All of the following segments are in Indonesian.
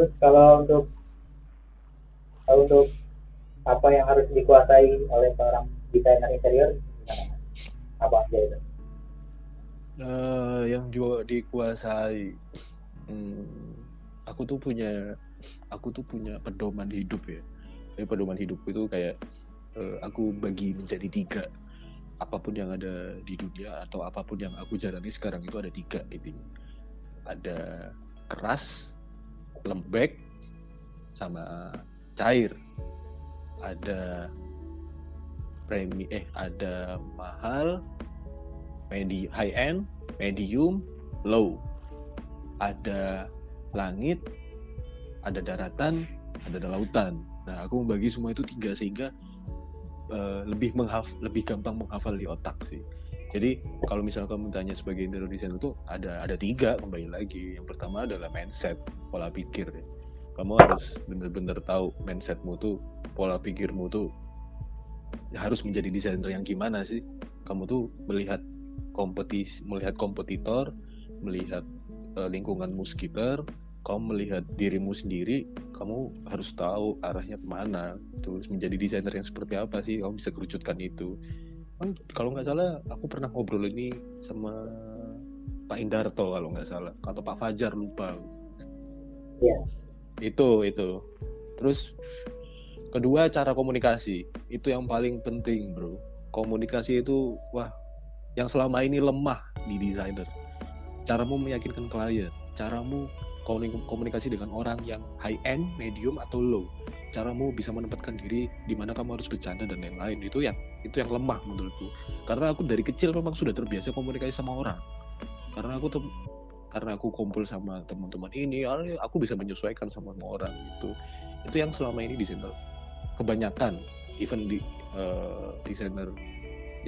terus kalau untuk untuk apa yang harus dikuasai oleh seorang desainer interior apa aja itu? Uh, yang juga dikuasai. Hmm, aku tuh punya aku tuh punya pedoman hidup ya. Jadi pedoman hidup itu kayak uh, aku bagi menjadi tiga. Apa pun yang ada di dunia atau apa pun yang aku jalani sekarang itu ada tiga intinya. Ada keras lembek sama cair. Ada premi eh ada mahal medi high end medium low. Ada langit ada daratan ada lautan. Nah aku membagi semua itu tiga sehingga uh, lebih menghaf lebih gampang menghafal di otak sih jadi kalau misalnya kamu tanya sebagai interior designer itu ada ada tiga kembali lagi. Yang pertama adalah mindset pola pikir. Kamu harus benar-benar tahu mindsetmu tuh pola pikirmu tuh harus menjadi desainer yang gimana sih? Kamu tuh melihat kompetisi melihat kompetitor melihat uh, lingkunganmu sekitar kamu melihat dirimu sendiri kamu harus tahu arahnya ke mana terus menjadi desainer yang seperti apa sih? Kamu bisa kerucutkan itu kan kalau nggak salah aku pernah ngobrol ini sama Pak Indarto kalau nggak salah atau Pak Fajar lupa. Ya itu itu. Terus kedua cara komunikasi itu yang paling penting bro. Komunikasi itu wah yang selama ini lemah di desainer. Caramu meyakinkan klien caramu komunikasi dengan orang yang high end, medium atau low. Caramu bisa menempatkan diri di mana kamu harus bercanda dan lain-lain. Itu yang itu yang lemah menurutku. Karena aku dari kecil memang sudah terbiasa komunikasi sama orang. Karena aku tuh karena aku kumpul sama teman-teman ini, aku bisa menyesuaikan sama orang itu. Itu yang selama ini desainer kebanyakan even di uh, desainer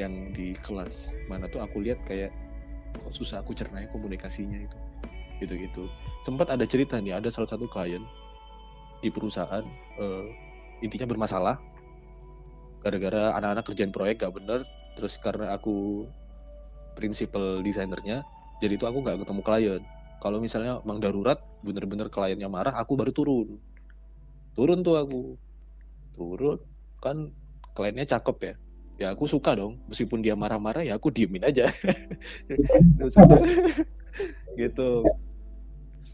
yang di kelas mana tuh aku lihat kayak kok susah aku cernanya komunikasinya itu gitu-gitu. Sempat ada cerita nih ada salah satu klien di perusahaan uh, intinya bermasalah. Gara-gara anak-anak kerjaan proyek gak bener terus karena aku prinsipal desainernya jadi itu aku nggak ketemu klien. Kalau misalnya emang darurat bener-bener kliennya marah aku baru turun. Turun tuh aku. Turun kan kliennya cakep ya. Ya aku suka dong meskipun dia marah-marah ya aku diemin aja. Gitu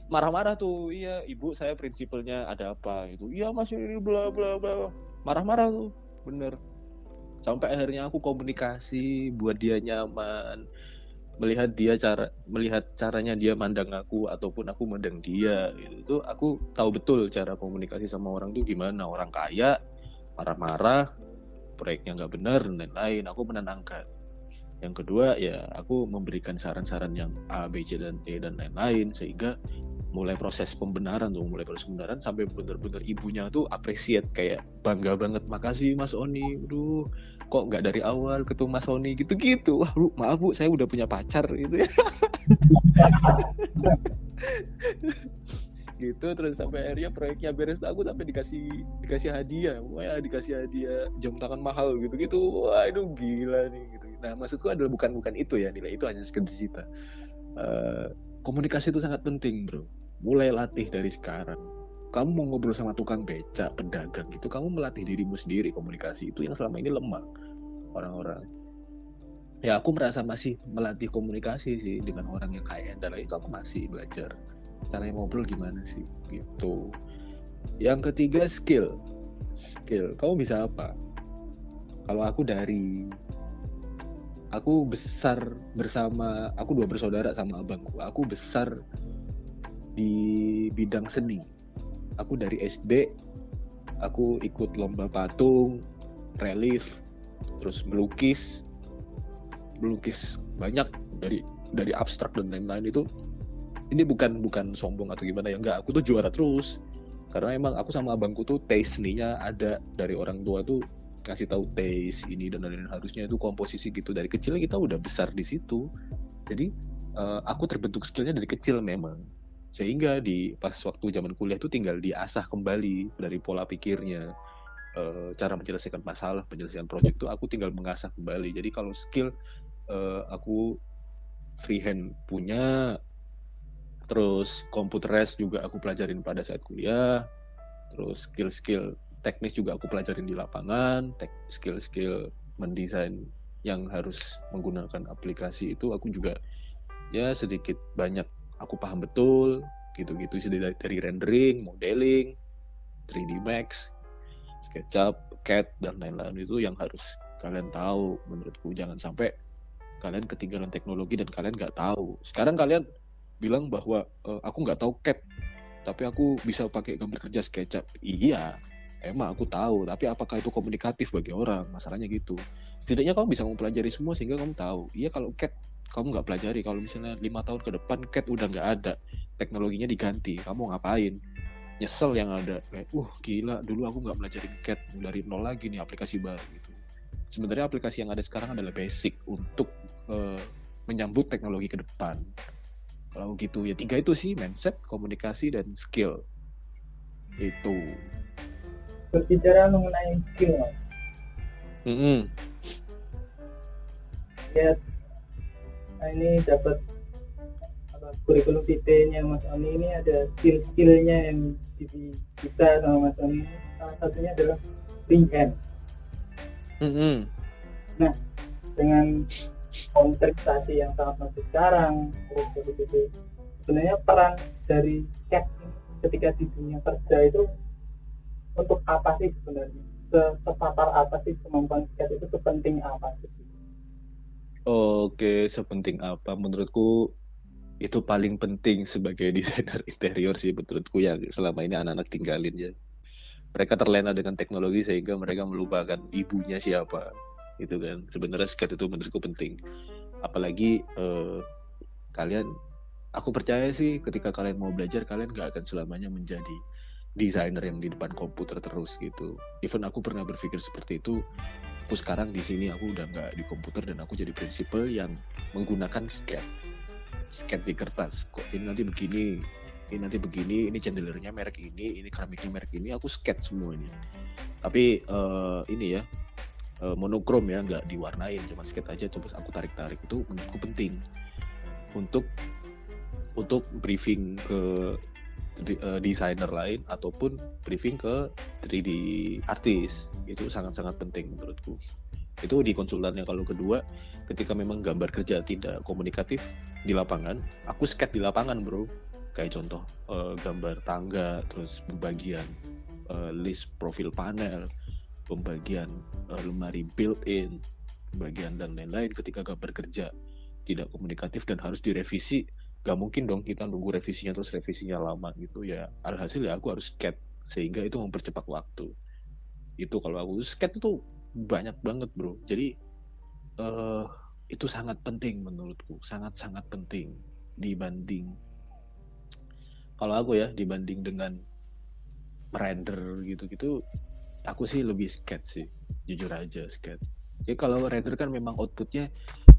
marah-marah tuh iya ibu saya prinsipalnya ada apa itu iya masih ini bla bla bla. Marah-marah tuh bener. Sampai akhirnya aku komunikasi buat dia nyaman. Melihat dia cara melihat caranya dia mandang aku ataupun aku mandang dia gitu. Itu aku tahu betul cara komunikasi sama orang tuh gimana. Orang kaya marah-marah proyeknya nggak benar dan lain-lain. Aku menenangkan yang kedua ya aku memberikan saran-saran yang A, B, C dan E dan lain-lain sehingga mulai proses pembenaran tuh mulai proses pembenaran sampai bener-bener ibunya tuh appreciate kayak bangga banget makasih Mas Oni. Duh kok nggak dari awal ketemu Mas Oni? Gitu-gitu. Wah lu maaf bu saya udah punya pacar gitu. Ya gitu terus sampai akhirnya proyeknya beres aku sampai dikasih dikasih hadiah. Wah dikasih hadiah jam tangan mahal gitu gitu wah itu gila nih gitu nah maksudku adalah bukan bukan itu ya nilai itu hanya sekedar cita uh, komunikasi itu sangat penting bro. Mulai latih dari sekarang. Kamu mau ngobrol sama tukang beca pedagang gitu kamu melatih dirimu sendiri komunikasi itu yang selama ini lemah orang-orang. Ya aku merasa masih melatih komunikasi sih dengan orang yang kaya dan lain itu aku masih belajar cara ngobrol gimana sih gitu. Yang ketiga skill. Skill. Kamu bisa apa? Kalau aku dari aku besar bersama aku dua bersaudara sama abangku. Aku besar di bidang seni. Aku dari SD aku ikut lomba patung relief terus melukis. Melukis banyak dari dari abstrak dan lain-lain itu. Ini bukan bukan sombong atau gimana ya enggak. Aku tuh juara terus. Karena emang aku sama abangku tuh taste seninya ada dari orang tua tuh kasih tahu taste ini dan lain-lain. Harusnya itu komposisi gitu. Dari kecil kita udah besar di situ. Jadi uh, aku terbentuk skillnya dari kecil memang. Sehingga di pas waktu zaman kuliah itu tinggal diasah kembali dari pola pikirnya. Uh, cara menyelesaikan masalah penyelesaian project itu aku tinggal mengasah kembali. Jadi kalau skill uh, aku freehand punya terus computerized juga aku pelajarin pada saat kuliah terus skill-skill teknis juga aku pelajarin di lapangan skill-skill mendesain yang harus menggunakan aplikasi itu aku juga ya sedikit banyak aku paham betul gitu-gitu sih dari, rendering, modeling, 3D Max, SketchUp, CAD dan lain-lain itu yang harus kalian tahu menurutku jangan sampai kalian ketinggalan teknologi dan kalian nggak tahu. Sekarang kalian bilang bahwa e, aku nggak tahu CAD tapi aku bisa pakai gambar kerja SketchUp. Iya, emang aku tahu, tapi apakah itu komunikatif bagi orang? Masalahnya gitu. Setidaknya kamu bisa mempelajari semua sehingga kamu tahu. Iya kalau CAD kamu nggak pelajari, kalau misalnya lima tahun ke depan CAD udah nggak ada, teknologinya diganti, kamu ngapain? Nyesel yang ada, kayak, uh gila, dulu aku nggak belajar CAD dari nol lagi nih aplikasi baru gitu. Sebenarnya aplikasi yang ada sekarang adalah basic untuk uh, menyambut teknologi ke depan kalau gitu ya tiga itu sih mindset komunikasi dan skill itu berbicara mengenai skill mas mm -hmm. ya nah ini dapat apa kurikulum vitae-nya Mas Oni ini ada skill-skillnya yang kita sama Mas Oni salah satunya adalah freehand mm -hmm. nah dengan kontestasi yang sangat masif sekarang terus sebenarnya peran dari cat ketika di dunia kerja itu untuk apa sih sebenarnya sepapar apa sih kemampuan cat itu sepenting apa sih Oke, sepenting apa? Menurutku itu paling penting sebagai desainer interior sih menurutku yang selama ini anak-anak tinggalin ya. Mereka terlena dengan teknologi sehingga mereka melupakan ibunya siapa gitu kan sebenarnya skate itu menurutku penting apalagi uh, kalian aku percaya sih ketika kalian mau belajar kalian gak akan selamanya menjadi desainer yang di depan komputer terus gitu. Even aku pernah berpikir seperti itu aku sekarang di sini aku udah nggak di komputer dan aku jadi prinsipal yang menggunakan skate skate di kertas. Kok ini nanti begini ini nanti begini ini chandelier-nya merek ini ini keramiknya merek ini aku semua ini tapi uh, ini ya uh, monokrom ya nggak diwarnain cuma skate aja coba aku tarik tarik itu menurutku penting untuk untuk briefing ke uh, desainer lain ataupun briefing ke 3D artis. Itu sangat-sangat penting menurutku. Itu di konsultannya kalau kedua ketika memang gambar kerja tidak komunikatif di lapangan aku skate di lapangan bro. Kayak contoh uh, gambar tangga terus pembagian uh, list profil panel pembagian uh, lemari built-in, pembagian dan lain-lain. Ketika gambar kerja tidak komunikatif dan harus direvisi, gak mungkin dong kita nunggu revisinya terus revisinya lama gitu ya. Alhasil ya aku harus sket sehingga itu mempercepat waktu. Itu kalau aku sket itu banyak banget bro. Jadi uh, itu sangat penting menurutku, sangat-sangat penting dibanding kalau aku ya dibanding dengan render gitu-gitu aku sih lebih skate sih jujur aja skate jadi kalau render kan memang outputnya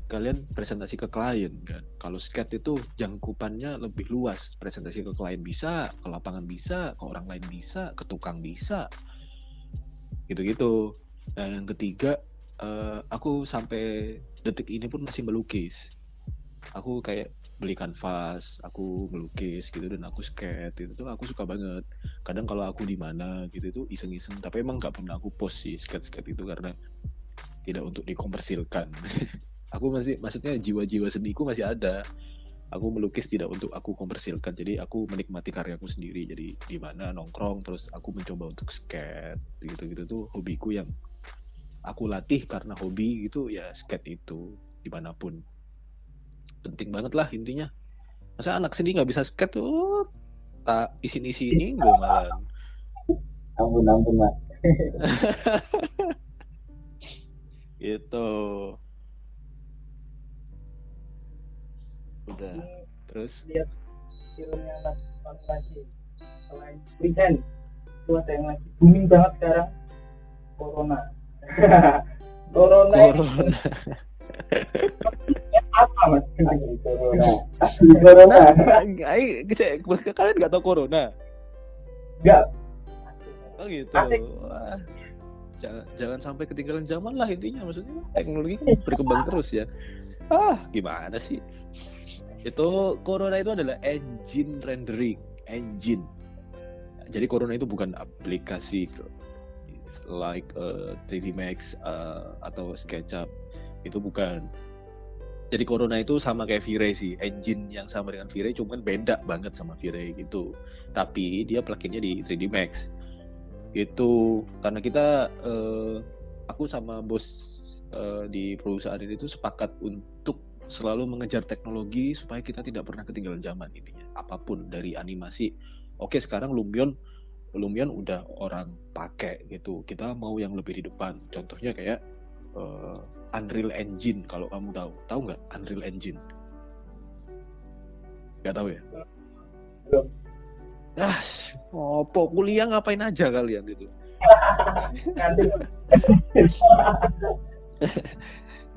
kalian presentasi ke klien kan? Kalau skate itu jangkupannya lebih luas. Presentasi ke klien bisa ke lapangan bisa ke orang lain bisa ke tukang bisa. Gitu-gitu. Nah yang ketiga uh, aku sampai detik ini pun masih melukis. Aku kayak beli kanvas aku melukis gitu dan aku skate itu tuh aku suka banget. Kadang kalau aku di mana gitu itu iseng-iseng. Tapi emang nggak pernah aku post sih skate-skate itu karena tidak untuk dikomersilkan aku masih maksudnya jiwa-jiwa seniku masih ada. Aku melukis tidak untuk aku komersilkan. Jadi aku menikmati karyaku sendiri. Jadi di mana nongkrong terus aku mencoba untuk skate gitu-gitu. Tuh hobiku yang aku latih karena hobi gitu ya skate itu di mana pun. Penting banget lah intinya. Masa anak sini nggak bisa skate? Tuh tak isin ini gue malah ampun ampun mas gitu udah. Terus? Lihat filmnya lagi selain freehand itu ada yang lagi booming banget sekarang. Corona. Corona. Corona. Apa mas? Corona? Corona. kalian nggak tahu corona? Nggak. Oh gitu. Wah. jangan jangan sampai ketinggalan zaman lah intinya maksudnya. Teknologi kan berkembang terus ya ah gimana sih Itu Corona itu adalah engine rendering, engine. Jadi Corona itu bukan aplikasi like uh, 3D Max uh, atau SketchUp itu bukan. Jadi Corona itu sama kayak V-Ray sih, engine yang sama dengan V-Ray cuman beda banget sama V-Ray gitu. Tapi dia pluginnya di 3D Max. Gitu. Karena kita uh, aku sama bos uh, di perusahaan ini tuh sepakat untuk selalu mengejar teknologi supaya kita tidak pernah ketinggalan zaman intinya. Apa pun dari animasi. Oke, sekarang Lumion Lumion udah orang pakai gitu. Kita mau yang lebih di depan. Contohnya kayak uh, Unreal Engine kalau kamu tahu. Tahu nggak Unreal Engine? Gak tahu ya? Belum. Ah, opo kuliah ngapain aja kalian itu?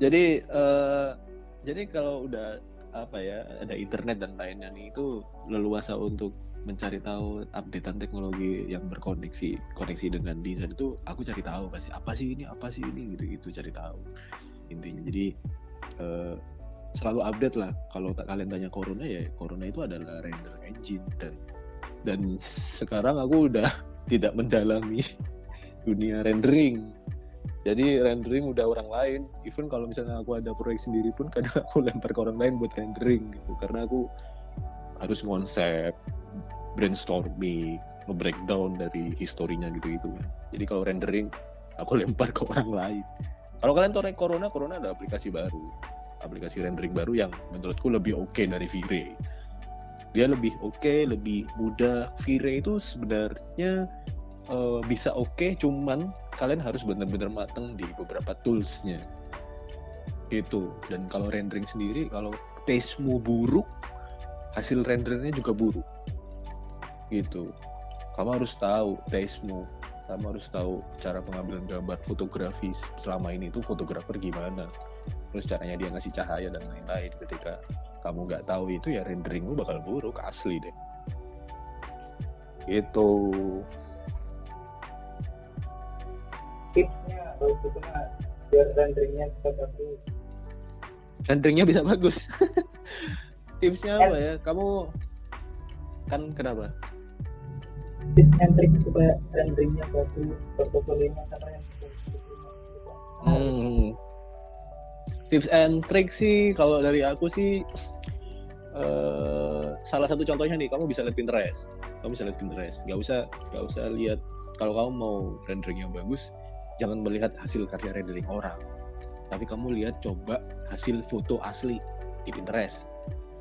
Jadi uh, jadi kalau udah apa ya ada internet dan lainnya nih itu leluasa untuk mencari tahu updatean teknologi yang berkoneksi koneksi dengan desain itu aku cari tahu pasti apa sih ini? Apa sih ini? Gitu gitu cari tahu intinya. Jadi uh, selalu update lah. Kalau kalian tanya corona ya corona itu adalah render engine. Dan dan sekarang aku udah tidak mendalami dunia rendering jadi rendering udah orang lain. Even kalau misalnya aku ada proyek sendiri pun kadang aku lempar ke orang lain buat rendering gitu. Karena aku harus konsep brainstorming nge-breakdown dari historinya gitu gitu jadi kalau rendering aku lempar ke orang lain. Kalau kalian tahu Corona Corona ada aplikasi baru. Aplikasi rendering baru yang menurutku lebih oke okay dari V-Ray. Dia lebih oke okay, lebih mudah. V-Ray itu sebenarnya uh, bisa oke okay, cuman kalian harus benar-benar mateng di beberapa toolsnya. Itu dan kalau rendering sendiri kalau tastemu buruk hasil rendernya juga buruk. Gitu. Kamu harus tahu tastemu. Kamu harus tahu cara pengambilan gambar fotografis selama ini itu fotografer gimana. Terus caranya dia ngasih cahaya dan lain-lain. Ketika kamu nggak tahu itu ya renderingmu bakal buruk asli deh. Itu tipsnya gimana biar renderingnya bisa bagus. Renderingnya bisa bagus. Tipsnya apa ya? Kamu kan kenapa? Tips and trick supaya renderingnya bagus portofolionya sama yang hmm. tips and trick sih kalau dari aku sih uh, salah satu contohnya nih kamu bisa lihat Pinterest. Kamu bisa lihat Pinterest. Nggak usah nggak usah lihat kalau kamu mau rendering yang bagus jangan melihat hasil karya rendering orang. Tapi kamu lihat coba hasil foto asli di Pinterest.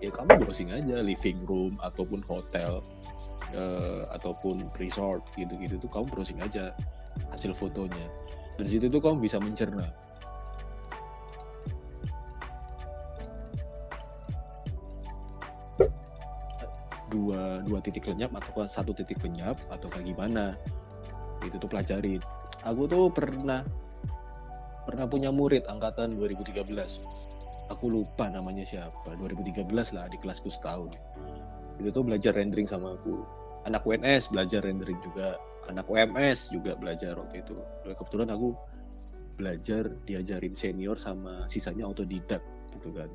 Ya kamu browsing aja living room ataupun hotel uh, ataupun resort gitu-gitu tuh kamu browsing aja hasil fotonya. Dari situ tuh kamu bisa mencerna. Dua dua titik lenyap atau satu titik lenyap atau kayak gimana itu tuh pelajari aku tuh pernah pernah punya murid angkatan 2013 aku lupa namanya siapa. 2013 lah di kelasku setahun. Itu tuh belajar rendering sama aku. Anak UNS belajar rendering juga. Anak UMS juga belajar waktu itu. Kebetulan aku belajar diajarin senior sama sisanya autodidak gitu kan.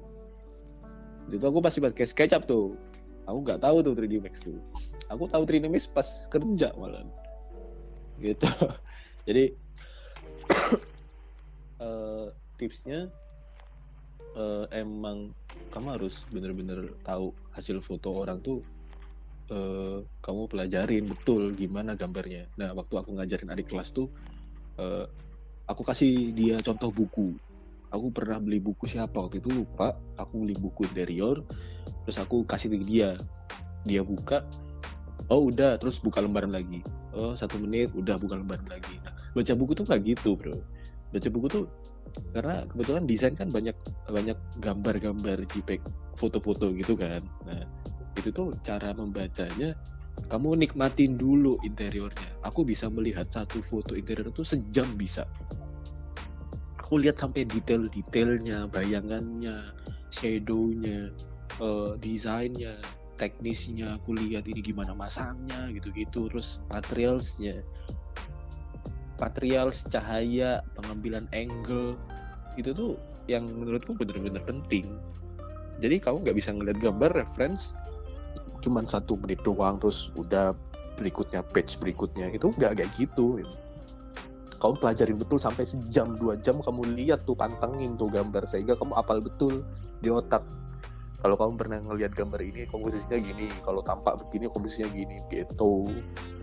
Itu aku pasti pakai SketchUp tuh. Aku nggak tahu tuh 3D Max tuh. Aku tahu 3D Max pas kerja malah gitu jadi uh, tipsnya uh, emang kamu harus bener-bener tahu hasil foto orang tuh uh, kamu pelajarin betul gimana gambarnya. Nah waktu aku ngajarin adik kelas tuh uh, aku kasih dia contoh buku. Aku pernah beli buku siapa waktu itu lupa. Aku beli buku interior terus aku kasih ke dia. Dia buka oh udah terus buka lembaran lagi. Oh satu menit udah buka lembaran lagi. Nah baca buku tuh kayak gitu bro. Baca buku tuh karena kebetulan desain kan banyak banyak gambar-gambar JPEG foto-foto gitu kan. Nah itu tuh cara membacanya kamu nikmatin dulu interiornya. Aku bisa melihat satu foto interior itu sejam bisa. Aku lihat sampai detail-detailnya bayangannya shadownya uh, desainnya teknisnya aku lihat ini gimana masangnya gitu-gitu. Terus materialsnya materials cahaya pengambilan angle itu tuh yang menurutku benar-benar penting. Jadi kamu nggak bisa ngeliat gambar reference cuman satu menit doang terus udah berikutnya page berikutnya. Itu nggak kayak gitu. Kamu pelajarin betul sampai sejam dua jam kamu lihat tuh pantengin tuh gambar sehingga kamu apal betul di otak kalau kamu pernah ngelihat gambar ini komposisinya gini. Kalau tampak begini komposisinya gini gitu.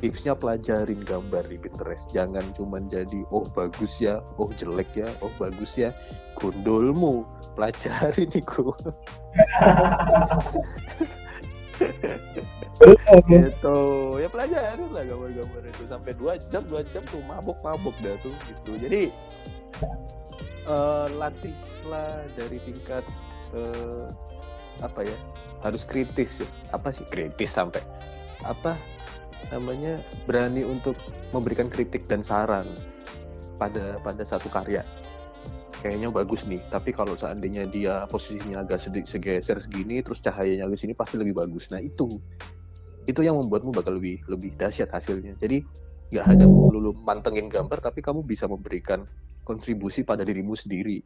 Tipsnya pelajarin gambar di Pinterest. Jangan cuma jadi oh bagus ya. Oh jelek ya. Oh bagus ya. Gondolmu pelajarin iku gitu. Ya pelajarin lah gambar-gambar itu. Sampai dua jam dua jam tuh mabuk mabuk dah tuh gitu. Jadi uh, latihlah dari tingkat uh, apa ya harus kritis ya. Apa sih? Kritis sampai. Apa namanya berani untuk memberikan kritik dan saran pada pada satu karya. Kayaknya bagus nih tapi kalau seandainya dia posisinya agak sedikit segeser segini terus cahayanya ke sini pasti lebih bagus. Nah itu. Itu yang membuatmu bakal lebih lebih dahsyat hasilnya. Jadi nggak hanya melulu mantengin gambar tapi kamu bisa memberikan kontribusi pada dirimu sendiri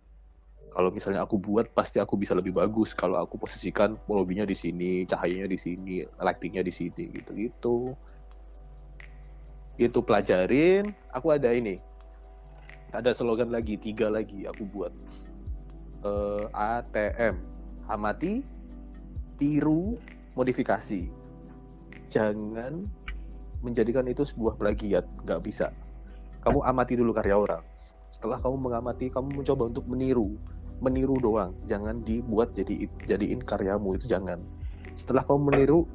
kalau misalnya aku buat pasti aku bisa lebih bagus. Kalau aku posisikan lobbynya di sini cahayanya di sini lightingnya di sini gitu. Gitu. Itu pelajarin. Aku ada ini. Ada slogan lagi tiga lagi aku buat. Uh, eh, ATM amati tiru modifikasi. Jangan menjadikan itu sebuah plagiat. Nggak bisa. Kamu amati dulu karya orang. Setelah kamu mengamati kamu mencoba untuk meniru meniru doang. Jangan dibuat jadi jadiin karyamu itu jangan. Setelah kamu meniru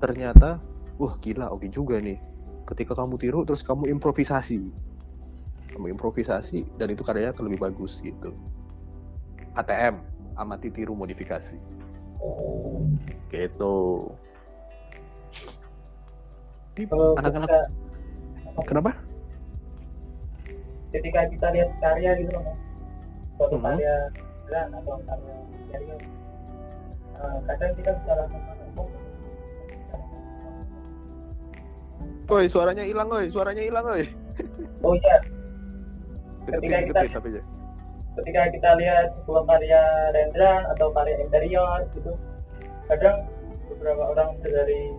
ternyata wah gila oke juga nih. Ketika kamu tiru terus kamu improvisasi. Kamu improvisasi dan itu karyanya akan lebih bagus gitu. ATM amati tiru modifikasi. Gitu. Anak-anak. kenapa? ketika kita lihat karya gitu loh suatu mm-hmm. karya dan atau karya serius uh, kadang kita bisa langsung Oi, suaranya hilang, oi, suaranya hilang, oi. Oh iya. Ketika kita ketika kita lihat sebuah karya rendran atau karya interior gitu, kadang beberapa orang dari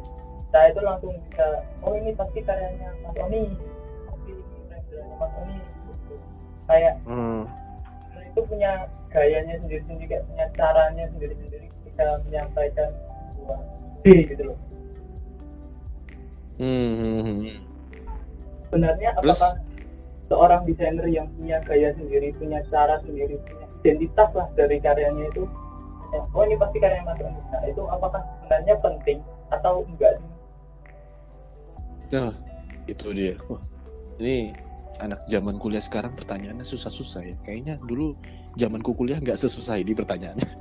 saya itu langsung bisa, oh ini pasti karyanya Mas Oni, pasti ini renderannya Mas Oni, gitu. kayak hmm itu punya gayanya sendiri-sendiri kayak punya caranya sendiri-sendiri ketika menyampaikan sebuah ide gitu loh hmm. hmm, hmm. sebenarnya Terus? apakah seorang desainer yang punya gaya sendiri punya cara sendiri punya identitas lah dari karyanya itu oh ini pasti karya Mas nah itu apakah sebenarnya penting atau enggak sih nah itu dia Wah, ini anak zaman kuliah sekarang pertanyaannya susah-susah ya. Kayaknya dulu zamanku kuliah nggak sesusah ini pertanyaannya.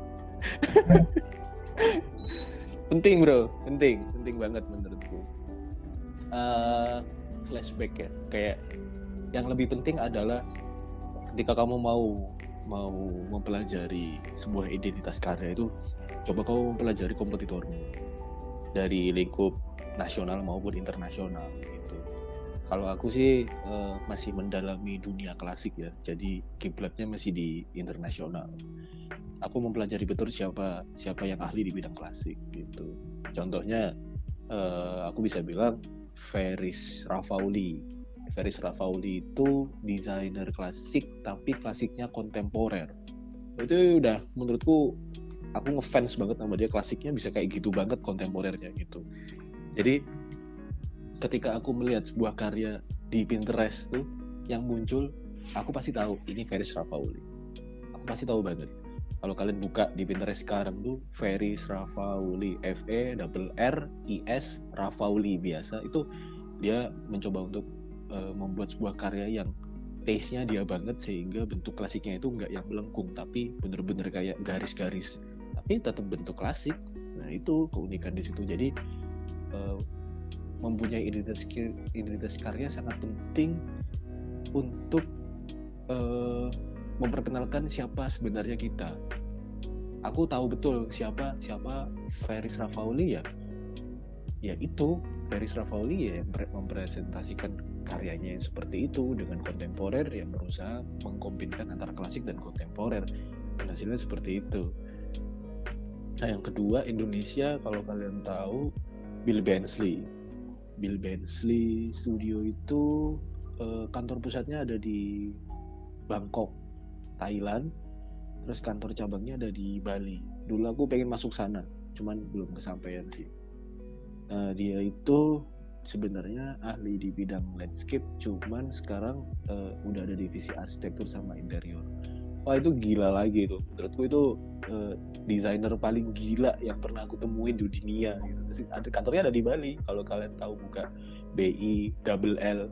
penting bro, penting, penting banget menurutku. Uh, flashback ya, kayak yang lebih penting adalah ketika kamu mau mau mempelajari sebuah identitas karya itu, coba kamu mempelajari kompetitormu dari lingkup nasional maupun internasional kalau aku sih uh, masih mendalami dunia klasik ya, jadi kiblatnya masih di internasional. Aku mempelajari betul siapa siapa yang ahli di bidang klasik gitu. Contohnya uh, aku bisa bilang Ferris Rafauli. Ferris Rafauli itu desainer klasik tapi klasiknya kontemporer. Itu udah menurutku aku ngefans banget sama dia klasiknya bisa kayak gitu banget kontemporernya gitu. Jadi ketika aku melihat sebuah karya di Pinterest tuh yang muncul aku pasti tahu ini Ferris Rafauli aku pasti tahu banget. Kalau kalian buka di Pinterest sekarang tuh Ferris Rafauli F E double R I S Rafauli biasa. Itu dia mencoba untuk uh, membuat sebuah karya yang taste-nya dia banget sehingga bentuk klasiknya itu nggak yang melengkung tapi bener-bener kayak garis-garis. Tapi tetap bentuk klasik. Nah itu keunikan di situ. Jadi uh, mempunyai identitas identitas karya sangat penting untuk uh, memperkenalkan siapa sebenarnya kita. Aku tahu betul siapa siapa Ferris Rafauli ya. Ya itu Ferris Rafauli ya yang mempresentasikan karyanya yang seperti itu dengan kontemporer yang berusaha mengkombinkan antara klasik dan kontemporer. Hasilnya seperti itu. nah yang kedua Indonesia kalau kalian tahu Bill Bensley Bill Bensley Studio itu eh, kantor pusatnya ada di Bangkok Thailand. Terus kantor cabangnya ada di Bali. Dulu aku pengen masuk sana cuman belum kesampaian sih. Nah, dia itu sebenarnya ahli di bidang landscape cuman sekarang uh, udah ada divisi arsitektur sama interior wah itu gila lagi itu. Menurutku itu uh, desainer paling gila yang pernah aku temuin di dunia gitu. ada kantornya ada di Bali. Kalau kalian tahu buka B I double L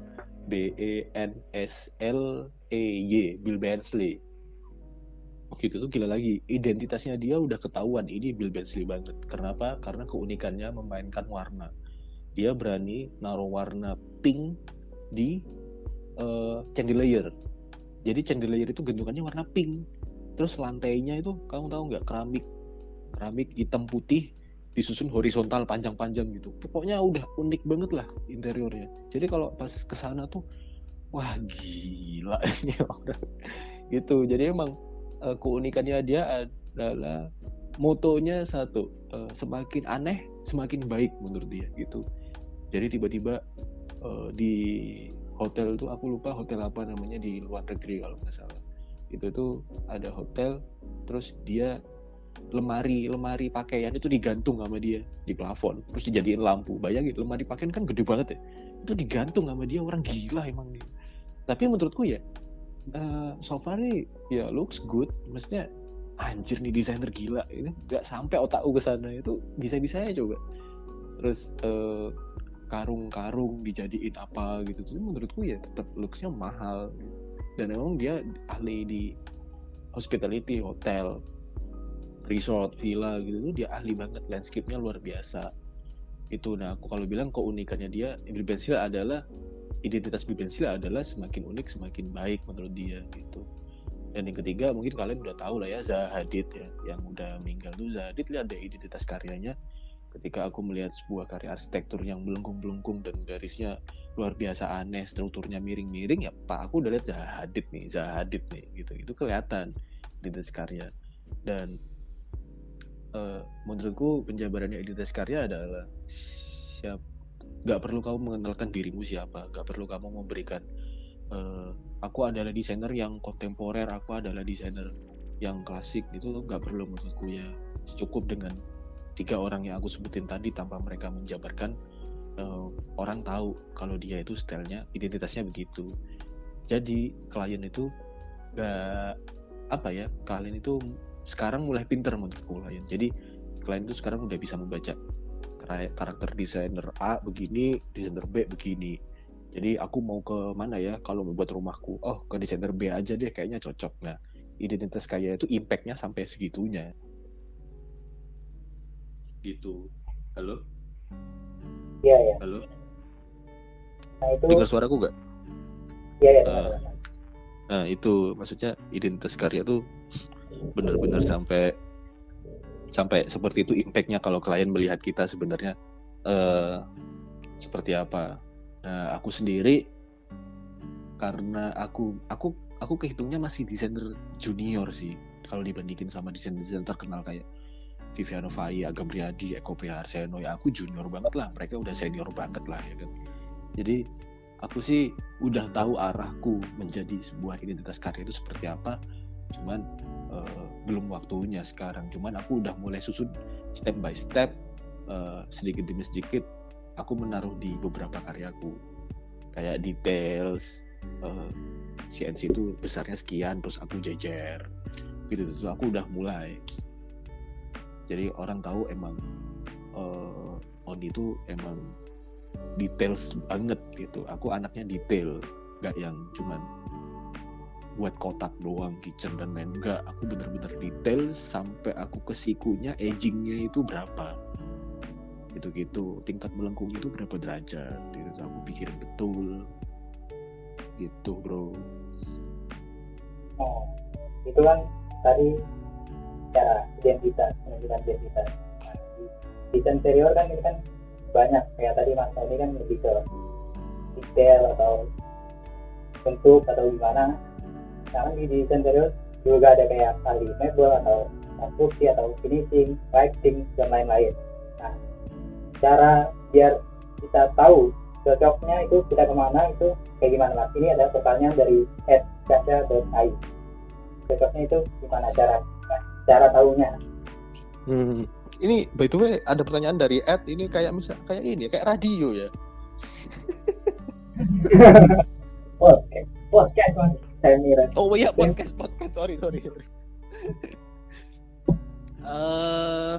B E N S L E Y Bill Bensley. Gitu tuh gila lagi. Identitasnya dia udah ketahuan ini Bill Bensley banget. Kenapa? Karena keunikannya memainkan warna. Dia berani naruh warna pink di uh, chandelier jadi chandelier itu gentungannya warna pink. Terus lantainya itu kamu tahu nggak? Keramik. Keramik hitam putih disusun horizontal panjang-panjang gitu. Pokoknya udah unik banget lah interiornya. Jadi kalau pas ke sana tuh wah gila ini orang. Gitu. Jadi emang uh, keunikannya dia adalah motonya satu uh, semakin aneh semakin baik menurut dia gitu. Jadi tiba-tiba uh, di hotel tuh aku lupa hotel apa namanya di luar negeri kalau nggak salah. Itu tuh ada hotel terus dia lemari lemari pakaian itu digantung sama dia di plafon terus dijadiin lampu. Bayangin lemari pakaian kan gede banget ya. Itu digantung sama dia orang gila emang dia. Tapi menurutku ya uh, so far nih ya looks good. Maksudnya anjir nih desainer gila. Ini nggak sampai otakku ke sana. Itu bisa-bisa ya coba. Terus uh, karung-karung dijadiin apa gitu. Jadi menurutku ya tetap looksnya mahal. Dan emang dia ahli di hospitality hotel resort villa gitu. Tuh dia ahli banget landscape-nya luar biasa. Itu nah aku kalau bilang keunikannya dia Bill Bensil adalah identitas Bill Bensil adalah semakin unik semakin baik menurut dia gitu. Dan yang ketiga mungkin kalian udah tahu lah ya Zahadid ya yang udah meninggal tuh. Zahadid lihat deh identitas karyanya ketika aku melihat sebuah karya arsitektur yang belengkung-belengkung dan garisnya luar biasa aneh strukturnya miring-miring ya pak aku udah lihat Zahadid nih Zahadid nih gitu. Itu kelihatan identitas karya. Dan uh, menurutku penjabarannya identitas karya adalah siap nggak perlu kamu mengenalkan dirimu siapa nggak perlu kamu memberikan uh, aku adalah desainer yang kontemporer aku adalah desainer yang klasik itu nggak perlu menurutku ya. Cukup dengan tiga orang yang aku sebutin tadi tanpa mereka menjabarkan uh, orang tahu kalau dia itu stylenya identitasnya begitu jadi klien itu gak apa ya kalian itu sekarang mulai pinter menurutku klien jadi klien itu sekarang udah bisa membaca karakter desainer A begini, desainer B begini. Jadi aku mau ke mana ya kalau membuat rumahku? Oh ke desainer B aja deh kayaknya cocok. Nah identitas kaya itu impactnya sampai segitunya. Gitu. Halo? Iya ya. Halo? Nah itu. Dengar suaraku gak? Iya ya. Uh, nah itu maksudnya identitas karya tuh benar-benar sampai sampai seperti itu impactnya kalau klien melihat kita sebenarnya uh, seperti apa. Nah, aku sendiri karena aku aku aku kehitungnya masih desainer junior sih kalau dibandingin sama desainer-desainer terkenal kayak Viviano Fai, Agam Riyadi, Eko Priharseno ya aku junior banget lah. Mereka udah senior banget lah ya kan? Jadi aku sih udah tahu arahku menjadi sebuah identitas karya itu seperti apa. Cuman uh, belum waktunya sekarang. Cuman aku udah mulai susun step by step uh, sedikit demi sedikit aku menaruh di beberapa karyaku. Kayak details uh, eh, CNC itu besarnya sekian terus aku jejer. Gitu terus aku udah mulai jadi orang tahu emang uh, Oni itu emang details banget gitu. Aku anaknya detail gak yang cuman buat kotak doang kitchen dan lain enggak aku bener-bener detail sampai aku ke sikunya agingnya itu berapa. Gitu-gitu. Tingkat melengkung itu berapa derajat. Itu aku pikirin betul. Gitu bro. Oh itu kan tadi cara identitas menunjukkan identitas nah, di interior kan ini kan banyak kayak tadi mas ini kan lebih ke detail atau bentuk atau gimana sekarang di desain interior juga ada kayak kali mebel atau konstruksi atau finishing, lighting dan lain-lain. Nah, cara biar kita tahu cocoknya itu kita ke mana itu kayak gimana mas? Ini ada pertanyaan dari Caca.ai. Cocoknya itu gimana cara cara tahunya? Hmm. Ini by the way ada pertanyaan dari Ed ini kayak misal kayak ini kayak radio ya. Oke, podcast mas. Saya mira. Oh iya podcast podcast sorry sorry. uh,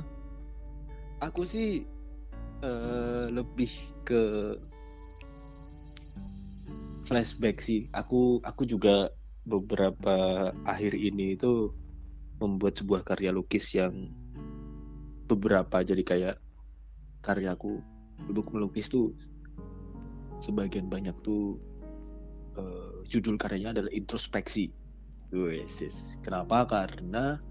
aku sih uh, lebih ke flashback sih. Aku aku juga beberapa akhir ini itu membuat sebuah karya lukis yang beberapa jadi kayak karyaku untuk melukis tuh sebagian banyak tuh uh, judul karyanya adalah introspeksi. Wesis. Kenapa? Karena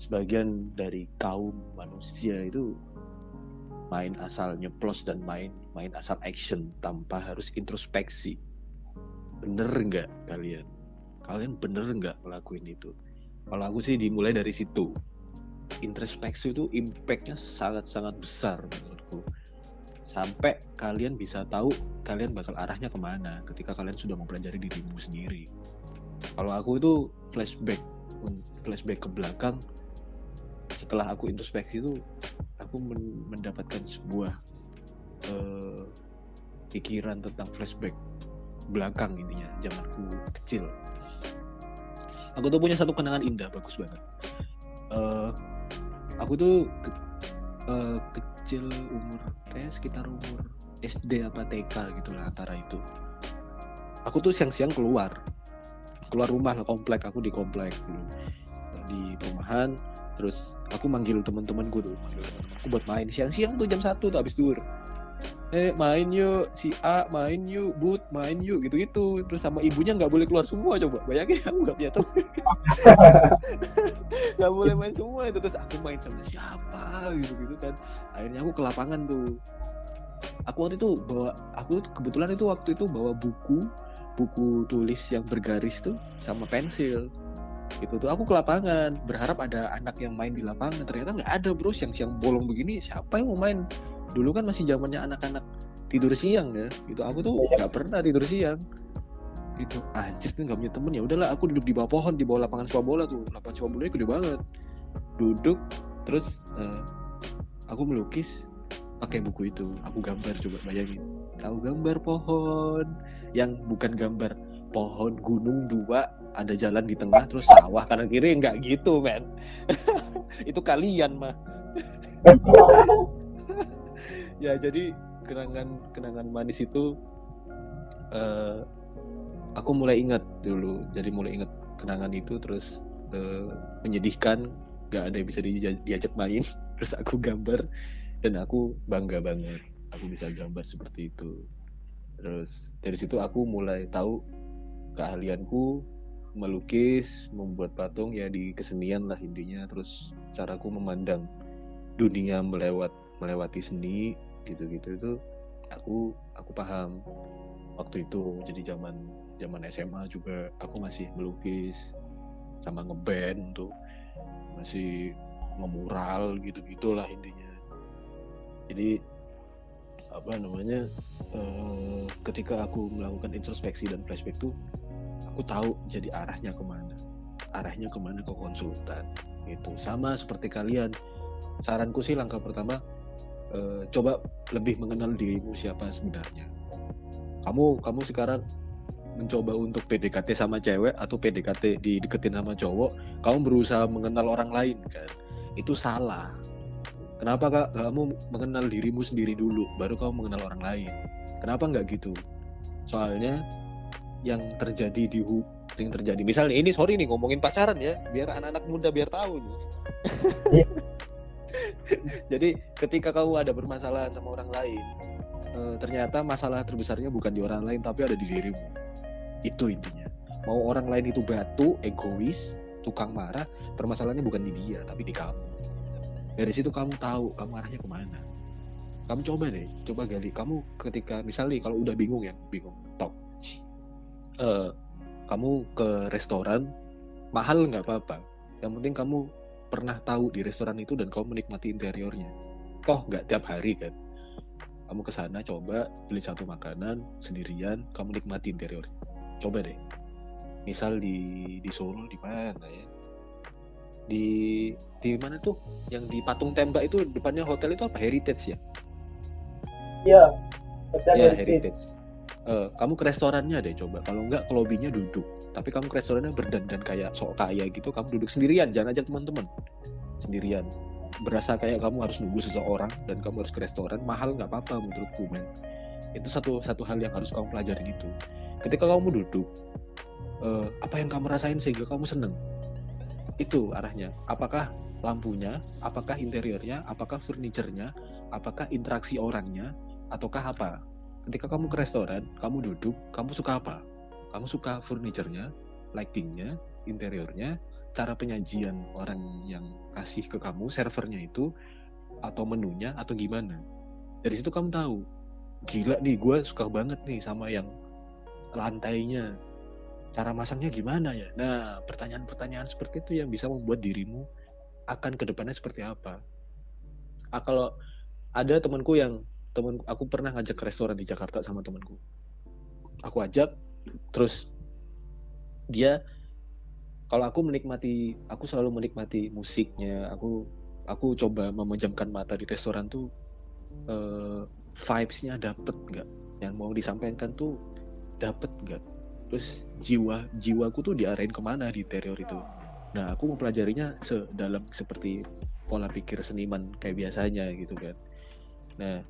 sebagian dari kaum manusia itu main asal nyeplos dan main main asal action tanpa harus introspeksi bener nggak kalian kalian bener nggak ngelakuin itu kalau aku sih dimulai dari situ. Introspeksi itu impactnya sangat-sangat besar menurutku. Sampai kalian bisa tahu kalian bakal arahnya ke mana ketika kalian sudah mempelajari dirimu sendiri. Kalau aku itu flashback flashback ke belakang setelah aku introspeksi itu aku men mendapatkan sebuah uh, pikiran tentang flashback belakang intinya zamanku kecil aku tuh punya satu kenangan indah bagus banget. Uh, aku tuh ke, uh, kecil umur kayak sekitar umur SD apa TK gitu lah antara itu. Aku tuh siang-siang keluar keluar rumah lah komplek aku di komplek dulu. Di perumahan terus aku manggil teman-temanku tuh manggil teman-temanku buat main. Siang-siang tuh jam satu tuh habis dur eh main yuk. Si A main yuk. But main yuk. Gitu gitu terus sama ibunya nggak boleh keluar semua coba. Bayangin aku nggak punya teman nggak boleh main semua itu. Terus aku main sama siapa? Gitu gitu kan. Akhirnya aku ke lapangan tuh. Aku waktu itu bawa aku kebetulan itu waktu itu bawa buku buku tulis yang bergaris tuh sama pensil. Gitu tuh. Aku ke lapangan. Berharap ada anak yang main di lapangan. Ternyata nggak ada bro. Siang-siang bolong begini siapa yang mau main dulu kan masih zamannya anak-anak tidur siang ya. Gitu. Aku tuh iya. nggak pernah tidur siang. Gitu. Anjir tuh nggak punya temen. Ya udahlah aku duduk di bawah pohon di bawah lapangan sepak bola tuh. Lapangan sepak bola gede banget. Duduk terus uh, aku melukis pakai buku itu. Aku gambar coba bayangin. Tahu gambar pohon? Yang bukan gambar pohon gunung dua ada jalan di tengah terus sawah kanan kiri. Nggak gitu men. Itu kalian mah ya jadi kenangan kenangan manis itu uh, aku mulai ingat dulu. Jadi mulai ingat kenangan itu terus uh, menyedihkan. Nggak ada yang bisa diajak main. Terus aku gambar dan aku bangga banget. Aku bisa gambar seperti itu. Terus dari situ aku mulai tahu keahlianku melukis, membuat patung ya di kesenian lah intinya. Terus caraku memandang dunia melewat melewati seni gitu-gitu itu aku aku paham waktu itu. Jadi zaman zaman SMA juga aku masih melukis sama ngeband tuh masih ngemural gitu-gitulah intinya. Jadi apa namanya uh, ketika aku melakukan introspeksi dan flashback tuh aku tahu jadi arahnya ke mana arahnya ke mana ke konsultan itu sama seperti kalian saranku sih langkah pertama uh, coba lebih mengenal dirimu siapa sebenarnya. Kamu kamu sekarang mencoba untuk PDKT sama cewek atau PDKT dideketin sama cowok kamu berusaha mengenal orang lain kan? Itu salah. Kenapa kak? Kamu mengenal dirimu sendiri dulu baru kamu mengenal orang lain. Kenapa nggak gitu? Soalnya yang terjadi di yang terjadi. Misalnya ini sorry nih ngomongin pacaran ya biar anak-anak muda biar tahu nih. Iya. jadi ketika kamu ada bermasalah sama orang lain e, ternyata masalah terbesarnya bukan di orang lain tapi ada di dirimu. Itu intinya. Mau orang lain itu batu egois tukang marah permasalahannya bukan di dia tapi di kamu. Dari situ kamu tahu kamu arahnya ke mana. Kamu coba deh coba gali. Kamu ketika misalnya kalau udah bingung ya bingung. Top uh, kamu ke restoran mahal nggak apa-apa. Yang penting kamu pernah tahu di restoran itu dan kamu menikmati interiornya. Toh nggak tiap hari kan? Kamu ke sana coba beli satu makanan sendirian kamu nikmati interiornya. Coba deh. Misal di di Solo di mana ya? Di di mana tuh? Yang di patung tembak itu depannya hotel itu apa? Heritage ya? Iya. Ya Heritage. heritage. Eh, kamu ke restorannya deh coba. Kalau nggak ke lobbynya duduk tapi kamu ke restorannya berdandan kayak sok kaya gitu kamu duduk sendirian jangan ajak teman-teman. Sendirian. Berasa kayak kamu harus nunggu seseorang dan kamu harus ke restoran mahal nggak apa-apa menurutku men. Itu satu satu hal yang harus kamu pelajari gitu. Ketika kamu duduk eh, apa yang kamu rasain sehingga kamu seneng? Itu arahnya. Apakah lampunya? Apakah interiornya? Apakah furniturnya apakah interaksi orangnya? Ataukah apa? Ketika kamu ke restoran kamu duduk kamu suka apa kamu suka furniturnya lightingnya interiornya cara penyajian orang yang kasih ke kamu servernya itu atau menunya atau gimana? Dari situ kamu tahu gila nih gue suka banget nih sama yang lantainya. Cara masangnya gimana ya? Nah pertanyaan-pertanyaan seperti itu yang bisa membuat dirimu akan ke depannya seperti apa. Ah, kalau ada temanku yang temen aku pernah ngajak ke restoran di Jakarta sama temanku. Aku ajak terus dia kalau aku menikmati aku selalu menikmati musiknya. Aku aku coba memejamkan mata di restoran tuh eh, vibes-nya dapet nggak? Yang mau disampaikan tuh dapet nggak? Terus jiwa jiwaku tuh diarahin ke mana di interior itu? Nah aku mempelajarinya sedalam seperti pola pikir seniman kayak biasanya gitu kan. Nah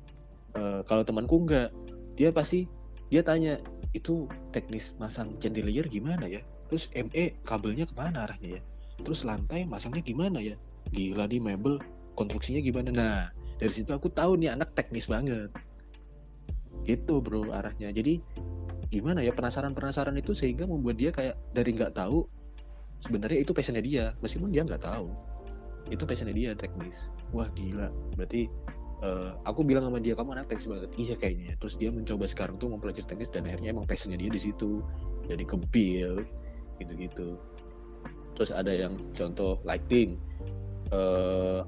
eh, kalau temanku nggak dia pasti dia tanya itu teknis masang chandelier gimana ya? Terus ME kabelnya ke mana arahnya ya? Terus lantai masangnya gimana ya? Gila nih mebel konstruksinya gimana nah dari situ aku tahu nih anak teknis banget. Gitu bro arahnya. Jadi gimana ya penasaran penasaran itu sehingga membuat dia kayak dari nggak tahu sebenarnya itu passionnya dia. Meskipun dia nggak tahu itu passionnya dia teknis. Wah gila. Berarti eh, aku bilang sama dia kamu anak teknis banget. Iya kayaknya. Terus dia mencoba sekarang tuh mempelajari teknis dan akhirnya emang passionnya dia di situ. Jadi ke build gitu-gitu. Terus ada yang contoh lighting. Eh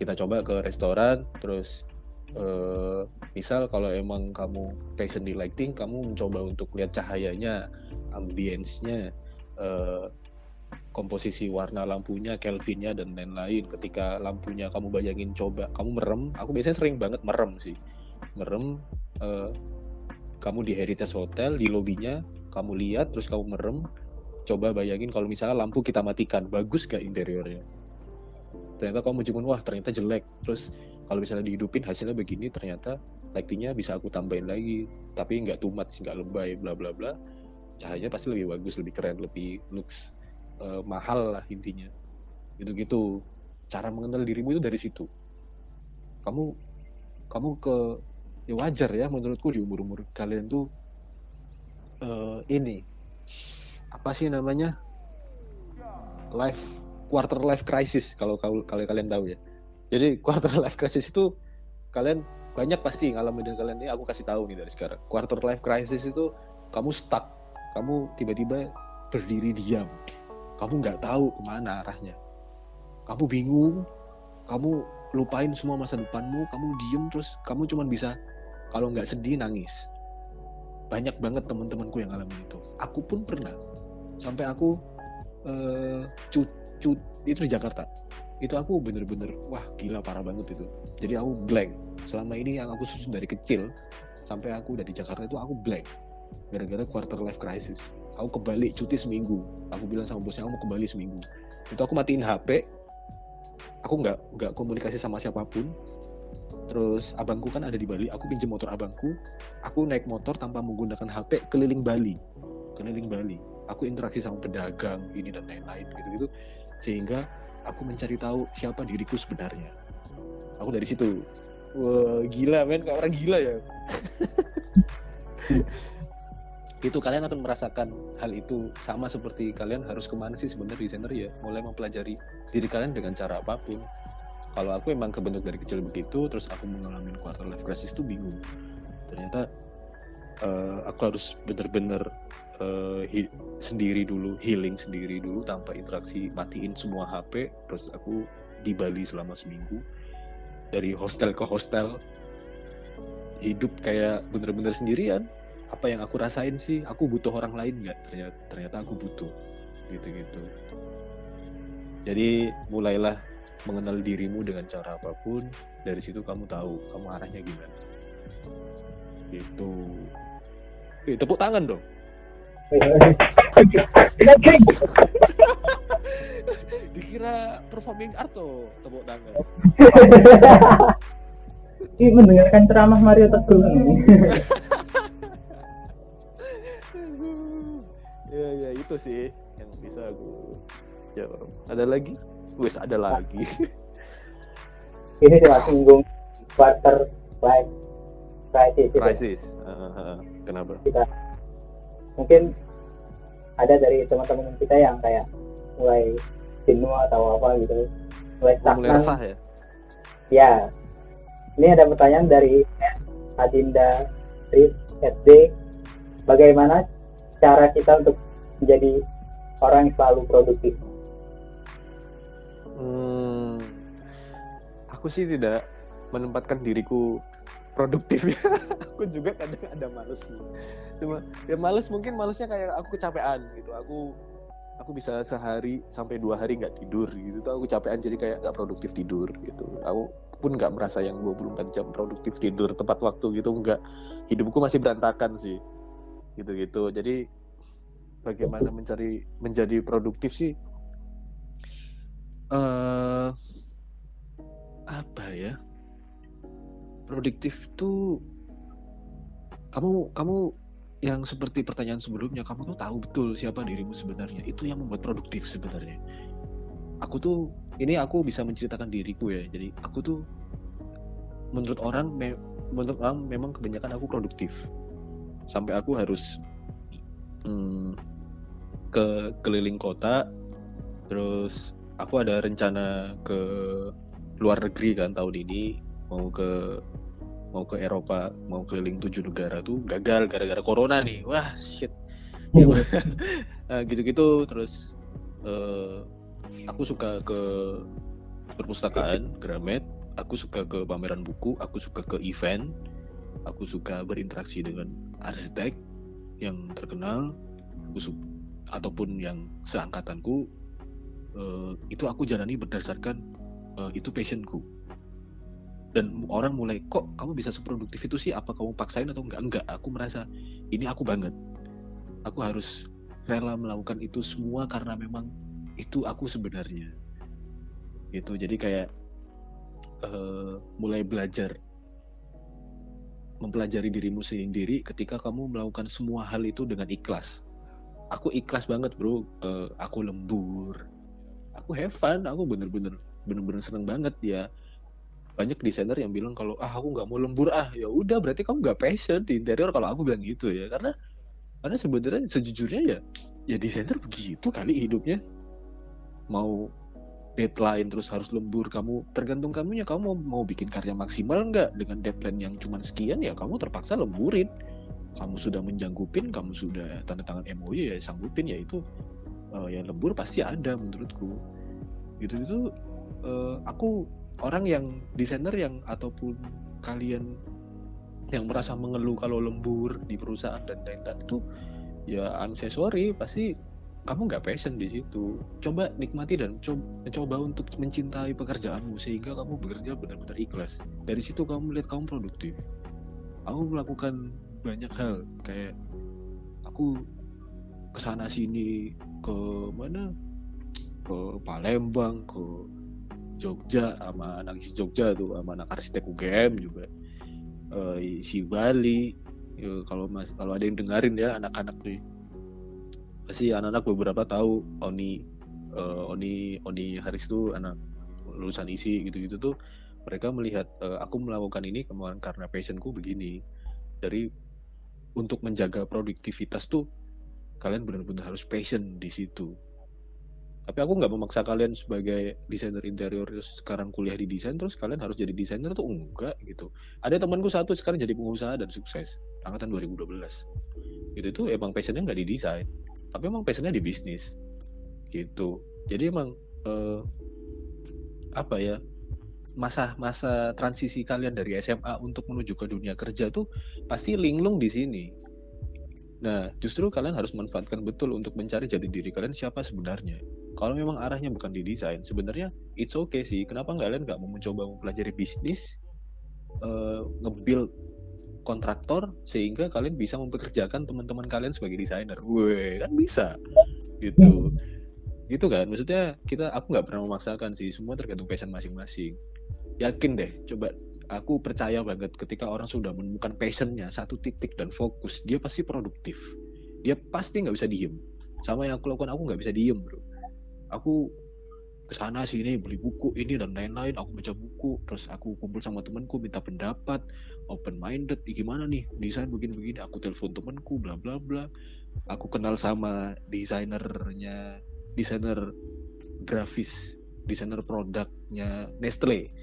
kita coba ke restoran terus eh misal kalau emang kamu passion di lighting kamu mencoba untuk lihat cahayanya ambience-nya eh komposisi warna lampunya, Kelvinnya dan lain-lain. Ketika lampunya kamu bayangin coba, kamu merem. Aku biasanya sering banget merem sih, merem. eh, kamu di Heritage Hotel di lobinya, kamu lihat terus kamu merem. Coba bayangin kalau misalnya lampu kita matikan, bagus gak interiornya? Ternyata kamu cuman wah ternyata jelek. Terus kalau misalnya dihidupin hasilnya begini, ternyata lightingnya bisa aku tambahin lagi, tapi nggak much, nggak lebay, bla bla bla. Cahayanya pasti lebih bagus, lebih keren, lebih looks eh, mahal lah intinya. Gitu-gitu. Cara mengenal dirimu itu dari situ. Kamu kamu ke ya wajar ya menurutku di umur umur kalian tuh eh, ini apa sih namanya life quarter life crisis kalau kalau kalian tahu ya jadi quarter life crisis itu kalian banyak pasti ngalamin dengan kalian ini aku kasih tahu nih dari sekarang quarter life crisis itu kamu stuck kamu tiba-tiba berdiri diam kamu nggak tahu ke mana arahnya. Kamu bingung kamu lupain semua masa depanmu kamu diem terus kamu cuma bisa kalau nggak sedih nangis. Banyak banget teman-temanku yang ngalamin itu. Aku pun pernah. Sampai aku eh cut cut itu di Jakarta. Itu aku bener-bener wah gila parah banget itu. Jadi aku blank. Selama ini yang aku susun dari kecil sampai aku udah di Jakarta itu aku blank. Gara-gara quarter life crisis aku ke Bali cuti seminggu. Aku bilang sama bosnya aku mau ke Bali seminggu. Itu aku matiin HP aku nggak nggak komunikasi sama siapa pun. Terus abangku kan ada di Bali. Aku pinjam motor abangku. Aku naik motor tanpa menggunakan HP keliling Bali. Keliling Bali. Aku interaksi sama pedagang ini dan lain-lain gitu-gitu. Sehingga aku mencari tahu siapa diriku sebenarnya. Aku dari situ. Wah gila men. Kayak orang gila ya itu kalian akan merasakan hal itu sama seperti kalian harus ke mana sih sebenarnya desainer ya? Mulai mempelajari diri kalian dengan cara apa pun. Kalau aku emang kebentuk dari kecil begitu terus aku mengalami quarter life crisis itu bingung. Ternyata uh, aku harus bener-bener uh, sendiri dulu healing sendiri dulu tanpa interaksi matiin semua HP terus aku di Bali selama seminggu. Dari hostel ke hostel hidup kayak bener-bener sendirian apa yang aku rasain sih aku butuh orang lain nggak? Ternyata ternyata aku butuh. Gitu-gitu. Jadi mulailah mengenal dirimu dengan cara apa pun. Dari situ kamu tahu kamu arahnya gimana. Gitu. Oke, tepuk tangan dong. Dikira performing art tuh tepuk tangan. Ini mendengarkan ceramah Mario Teguh ya ya itu sih yang bisa aku jawab. Ada lagi? Wes ada lagi. Ini cuma singgung quarter life crisis crisis uh, uh, kenapa? Kita mungkin ada dari teman-teman kita yang kayak mulai jenuh atau apa gitu. Mulai stagnan ya? Ya. Ini ada pertanyaan dari Adinda Ris SD bagaimana cara kita untuk menjadi orang yang selalu produktif. Hmm, aku sih tidak menempatkan diriku produktif. Ya aku juga kadang ada males cuma ya males mungkin malesnya kayak aku kecapean gitu. Aku aku bisa sehari sampai dua hari nggak tidur gitu. Tuh aku capean jadi kayak nggak produktif tidur gitu. Aku pun nggak merasa yang 24 jam produktif tidur tepat waktu gitu. Nggak. Hidupku masih berantakan sih. Gitu gitu jadi bagaimana mencari menjadi produktif sih? Uh, apa ya? Produktif tuh kamu kamu yang seperti pertanyaan sebelumnya kamu tuh tahu betul siapa dirimu sebenarnya. Itu yang membuat produktif sebenarnya. Aku tuh ini aku bisa menceritakan diriku ya. Jadi aku tuh menurut orang me, menurut orang memang kebanyakan aku produktif. Sampai aku harus hmm, ke keliling kota terus aku ada rencana ke luar negeri kan tahun ini mau ke mau ke Eropa mau keliling tujuh negara tuh gagal gara-gara corona nih. Wah shit. Nah, gitu-gitu terus uh, aku suka ke perpustakaan Gramet. Aku suka ke pameran buku aku suka ke event. Aku suka berinteraksi dengan arsitek yang terkenal. Aku su ataupun yang seangkatanku uh, itu aku jalani berdasarkan uh, itu passionku. Dan orang mulai kok kamu bisa seproduktif itu sih? Apa kamu paksain atau enggak? Enggak aku merasa ini aku banget. Aku harus rela melakukan itu semua karena memang itu aku sebenarnya. Gitu jadi kayak uh, mulai belajar mempelajari dirimu sendiri ketika kamu melakukan semua hal itu dengan ikhlas aku ikhlas banget bro. Uh, aku lembur. Aku have fun. Aku bener-bener bener-bener seneng banget ya. Banyak desainer yang bilang kalau ah aku nggak mau lembur. Ah ya udah berarti kamu nggak passion di interior. Kalau aku bilang gitu ya. Karena karena sebenarnya sejujurnya ya ya desainer begitu kali hidupnya. Mau deadline terus harus lembur kamu tergantung kamunya. Kamu mau, bikin karya maksimal nggak? Dengan deadline yang cuma sekian ya kamu terpaksa lemburin kamu sudah menjanggupin kamu sudah tanda tangan MOU ya sanggupin ya itu uh, ya lembur pasti ada menurutku. Gitu itu uh, aku orang yang desainer yang ataupun kalian yang merasa mengeluh kalau lembur di perusahaan dan lain-lain itu ya I'm sorry pasti kamu nggak passion di situ. Coba nikmati dan coba, coba untuk mencintai pekerjaanmu sehingga kamu bekerja benar-benar ikhlas. Dari situ kamu lihat kamu produktif. Aku melakukan banyak hal. Kayak aku ke sana sini ke mana? Ke Palembang ke Jogja sama anak isi Jogja tuh sama anak arsitek UGM juga. Uh, si Bali. Ya, kalau mas kalau ada yang dengerin ya anak-anak nih. Pasti anak-anak beberapa tahu Oni uh, Oni Oni Haris tuh anak lulusan isi gitu-gitu tuh. Mereka melihat uh, aku melakukan ini kemarin karena passionku begini. Dari untuk menjaga produktivitas tuh kalian benar-benar harus passion di situ. Tapi aku nggak memaksa kalian sebagai desainer interior sekarang kuliah di desain terus kalian harus jadi desainer tuh enggak gitu. Ada temanku satu sekarang jadi pengusaha dan sukses angkatan 2012 itu tuh emang passionnya nggak di desain tapi emang passionnya di bisnis gitu. Jadi emang eh, apa ya masa-masa transisi kalian dari SMA untuk menuju ke dunia kerja tuh pasti linglung di sini. Nah, justru kalian harus manfaatkan betul untuk mencari jati diri kalian siapa sebenarnya. Kalau memang arahnya bukan di desain, sebenarnya it's okay sih. Kenapa nggak kalian nggak mau mencoba mempelajari bisnis, uh, nge-build kontraktor sehingga kalian bisa mempekerjakan teman-teman kalian sebagai desainer. Weh, kan bisa. Gitu. Gitu kan? Maksudnya kita aku nggak pernah memaksakan sih, semua tergantung passion masing-masing. Yakin deh, coba aku percaya banget ketika orang sudah menemukan passionnya satu titik dan fokus dia pasti produktif. Dia pasti nggak bisa diem. Sama yang aku lakukan aku nggak bisa diem bro. Aku ke sana sini beli buku ini dan lain-lain aku baca buku terus aku kumpul sama temanku minta pendapat open minded gimana nih desain begini-begini? Aku telepon temanku bla bla bla. Aku kenal sama desainernya desainer grafis desainer produknya Nestle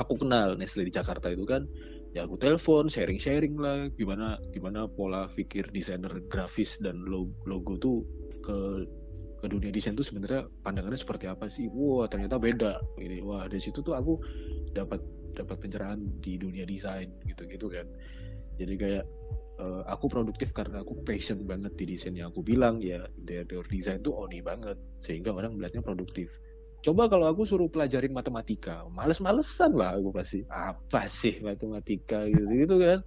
aku kenal Nestle di Jakarta itu kan. Ya aku telepon sharing-sharing lah gimana gimana pola pikir desainer grafis dan logo, tuh ke ke dunia desain tuh sebenarnya pandangannya seperti apa sih? Wah ternyata beda. Ini wah dari situ tuh aku dapat dapat pencerahan di dunia desain gitu gitu kan. Jadi kayak uh, aku produktif karena aku passion banget di desain yang aku bilang ya interior design tuh oni banget sehingga orang melihatnya produktif Coba kalau aku suruh pelajarin matematika, males-malesan lah aku pasti. Apa sih matematika gitu gitu kan?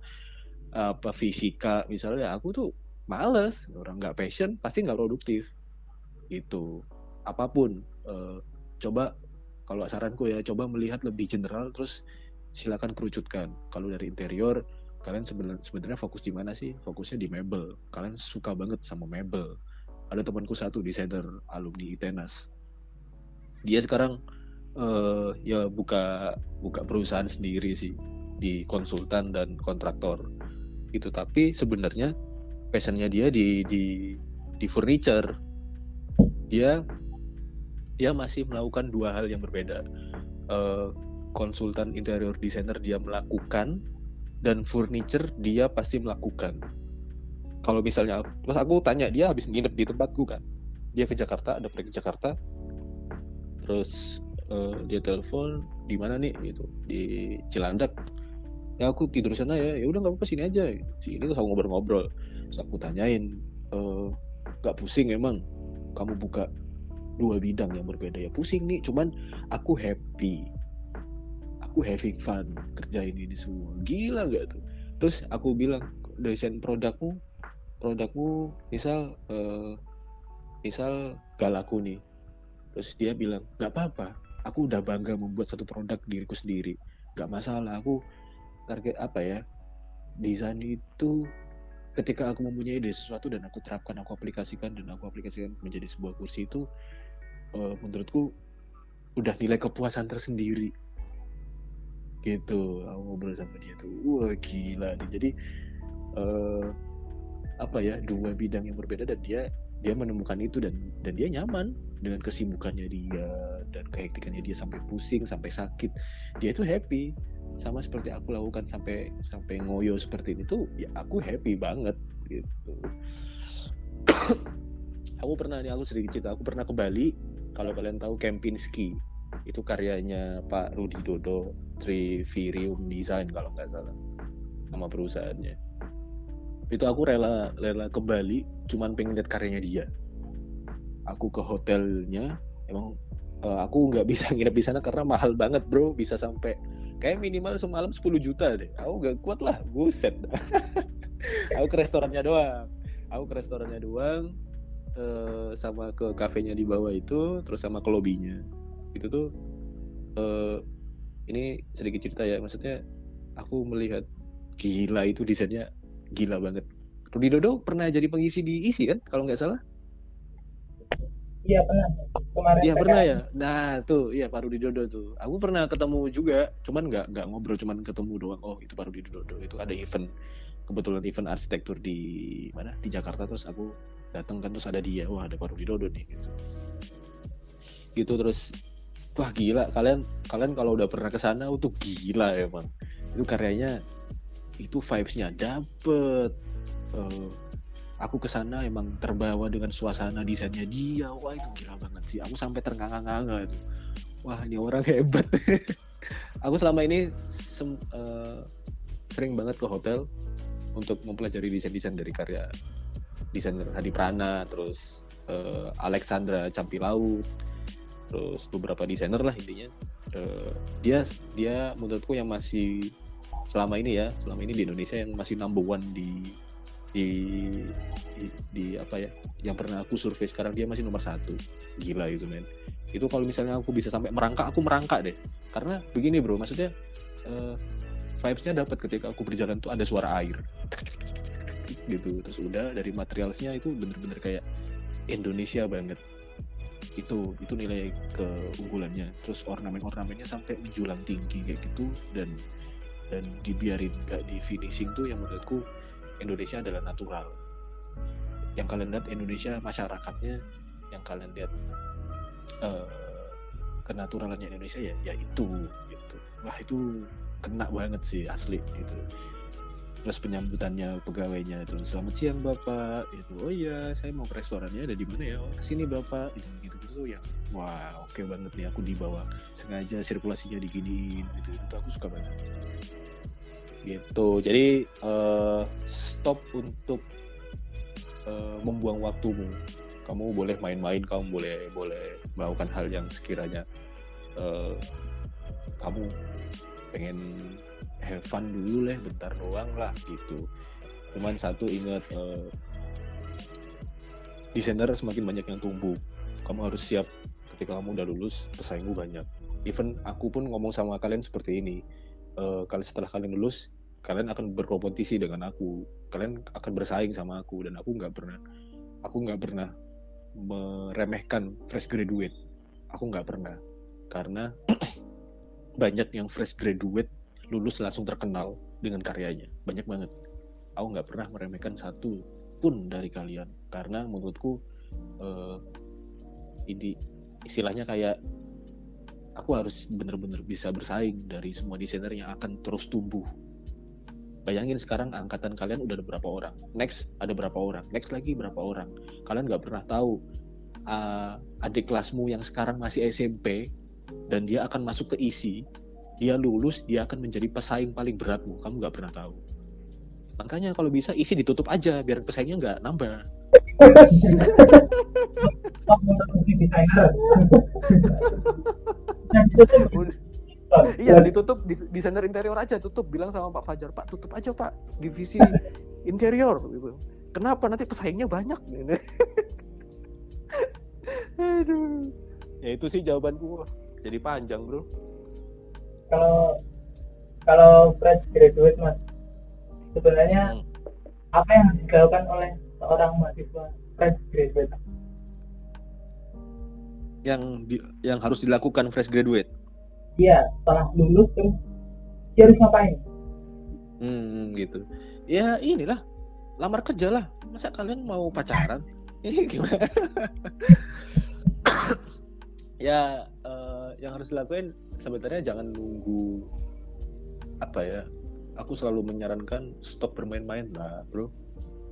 Apa fisika misalnya, aku tuh males, orang nggak passion pasti nggak produktif. Itu apa pun. Uh, coba kalau saranku ya, coba melihat lebih general, terus silakan kerucutkan. Kalau dari interior, kalian sebenarnya fokus di mana sih? Fokusnya di mebel. Kalian suka banget sama mebel. Ada temanku satu desainer alumni ITENAS dia sekarang uh, ya buka buka perusahaan sendiri sih di konsultan dan kontraktor. Itu tapi sebenarnya passionnya dia di di di furniture. Dia dia masih melakukan dua hal yang berbeda. Uh, konsultan interior designer dia melakukan dan furniture dia pasti melakukan. Kalau misalnya terus aku tanya dia habis nginep di tempatku kan dia ke Jakarta ada proyek ke Jakarta terus uh, dia telepon di mana nih? Gitu. Di Cilandak. Ya aku tidur sana ya. Ya udah nggak apa-apa sini aja. Sini tuh sama ngobrol-ngobrol. Terus aku tanyain uh, gak pusing emang? Kamu buka dua bidang yang berbeda. Ya pusing nih cuman aku happy. Aku having fun kerjain ini semua. Gila gak tuh? Terus aku bilang desain produkmu produkmu misal uh, misal galaku nih terus dia bilang nggak apa-apa aku udah bangga membuat satu produk diriku sendiri. Nggak masalah aku target apa ya desain itu ketika aku mempunyai ide sesuatu dan aku terapkan aku aplikasikan dan aku aplikasikan menjadi sebuah kursi itu uh, menurutku udah nilai kepuasan tersendiri. Gitu aku ngobrol sama dia tuh. Wah gila nih. Jadi uh, apa ya dua bidang yang berbeda dan dia dia menemukan itu dan dan dia nyaman dengan kesibukannya dia dan kehektikannya dia sampai pusing sampai sakit dia itu happy. Sama seperti aku lakukan sampai sampai ngoyo seperti ini tuh ya aku happy banget gitu. Aku pernah nih aku sedikit cerita aku pernah ke Bali. Kalau kalian tahu Kempinski itu karyanya Pak Rudi Dodo Trivirium Design kalau nggak salah nama perusahaannya. Itu aku rela rela ke Bali cuman pengen lihat karyanya dia aku ke hotelnya emang uh, aku nggak bisa nginep di sana karena mahal banget bro. Bisa sampai kayak minimal semalam 10 juta deh. Aku gak kuat lah buset. Aku ke restorannya doang. Aku ke restorannya doang uh, sama ke kafenya di bawah itu terus sama ke lobbynya itu tuh uh, ini sedikit cerita ya. Maksudnya aku melihat gila itu desainnya gila banget. Rudi Dodo pernah jadi pengisi di isi kan kalau nggak salah Iya pernah. Kemarin. Iya pernah ya. Nah tuh, iya Pak Rudi Dodo tuh. Aku pernah ketemu juga, cuman nggak nggak ngobrol, cuman ketemu doang. Oh itu Pak Rudi Dodo. Itu ada event, kebetulan event arsitektur di mana? Di Jakarta terus aku datang kan terus ada dia wah ada Pak Rudi Dodo nih gitu gitu terus wah gila kalian kalian kalau udah pernah ke sana itu gila emang itu karyanya itu vibesnya dapet Eh, aku ke sana emang terbawa dengan suasana desainnya. Dia wah itu gila banget sih. Aku sampai ternganga-nganga itu. Wah ini orang hebat. Aku selama ini sem- eh, sering banget ke hotel untuk mempelajari desain-desain dari karya desainer Hadi Prana terus eh, Alexandra Campilaut terus beberapa desainer lah intinya. Eh, dia dia menurutku yang masih selama ini ya selama ini di Indonesia yang masih number one di di, di di apa ya yang pernah aku survei sekarang dia masih nomor satu. Gila itu men. Itu kalau misalnya aku bisa sampai merangkak aku merangkak deh. Karena begini bro maksudnya eh, vibesnya dapat ketika aku berjalan tuh ada suara air. Gitu. Terus udah dari materialsnya itu bener-bener kayak Indonesia banget. Itu itu nilai keunggulannya. Terus ornamen-ornamennya sampai menjulang tinggi kayak gitu dan dan dibiarin gak di finishing tuh yang menurutku Indonesia adalah natural. Yang kalian lihat Indonesia masyarakatnya yang kalian lihat eh, kenaturalannya Indonesia ya ya itu gitu. Wah itu kena banget sih asli gitu. Terus penyambutannya pegawainya itu selamat siang bapak. Itu oh iya saya mau ke restorannya ada di mana ya? Oh, ke sini bapak. Gitu gitu gitu tuh yang wah oke banget nih aku dibawa. Sengaja sirkulasinya diginiin gitu itu aku suka banget gitu. Jadi eh, stop untuk eh, membuang waktumu. Kamu boleh main-main kamu boleh boleh melakukan hal yang sekiranya eh, kamu pengen have fun dulu lah bentar doang lah gitu. Cuman satu ingat eh, desainer semakin banyak yang tumbuh. Kamu harus siap ketika kamu udah lulus pesaingmu banyak. Even aku pun ngomong sama kalian seperti ini Eh, kalian setelah kalian lulus kalian akan berkompetisi dengan aku. Kalian akan bersaing sama aku dan aku nggak pernah aku nggak pernah meremehkan fresh graduate. Aku nggak pernah. Karena banyak yang fresh graduate lulus langsung terkenal dengan karyanya. Banyak banget. Aku nggak pernah meremehkan satu pun dari kalian. Karena menurutku eh, ini istilahnya kayak aku harus bener-bener bisa bersaing dari semua desainer yang akan terus tumbuh. Bayangin sekarang angkatan kalian udah ada berapa orang? Next ada berapa orang? Next lagi berapa orang? Kalian nggak pernah tahu uh, adik kelasmu yang sekarang masih SMP dan dia akan masuk ke isi dia lulus dia akan menjadi pesaing paling beratmu. Kamu nggak pernah tahu. Makanya kalau bisa isi ditutup aja biar pesaingnya nggak nambah Udah. Iya ditutup dis- desainer interior aja tutup bilang sama Pak Fajar Pak tutup aja Pak divisi interior gitu. Kenapa nanti pesaingnya banyak? Aduh. Ya itu sih jawabanku. Jadi panjang bro. kalau kalau fresh graduate mas sebenarnya Hmm. apa yang dilakukan oleh seorang mahasiswa fresh graduate Yang di- yang harus dilakukan fresh graduate. dia setelah lulus terus dia harus ngapain Hmm, gitu. Ya inilah lamar kerja lah. Masa kalian mau pacaran? Eh, gimana? ya eh, yang harus dilakuin sebenarnya jangan nunggu apa ya. Aku selalu menyarankan stop bermain-main lah, bro.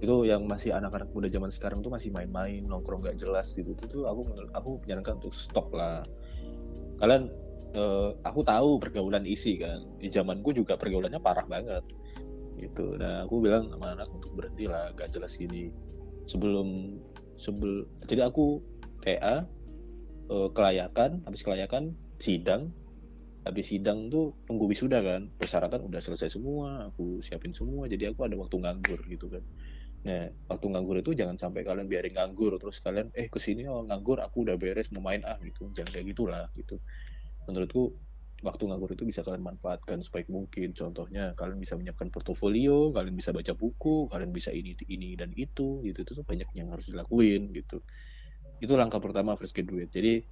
Itu yang masih anak-anak muda zaman sekarang tuh masih main-main, nongkrong gak jelas gitu. Itu tuh aku aku menyarankan untuk stop lah. Kalian eh, aku tahu pergaulan isi kan. Di zamanku juga pergaulannya parah banget gitu nah aku bilang sama anak untuk berhenti lah gak jelas gini sebelum sebel jadi aku TA eh, kelayakan habis kelayakan sidang habis sidang tuh tunggu wisuda kan persyaratan udah selesai semua aku siapin semua jadi aku ada waktu nganggur gitu kan nah waktu nganggur itu jangan sampai kalian biarin nganggur terus kalian eh ke sini oh nganggur aku udah beres mau main ah gitu jangan kayak gitulah gitu menurutku waktu nganggur itu bisa kalian manfaatkan sebaik mungkin. Contohnya kalian bisa menyiapkan portofolio, kalian bisa baca buku, kalian bisa ini ini dan itu gitu. Itu tuh banyak yang harus dilakuin gitu. Itu langkah pertama fresh graduate. Jadi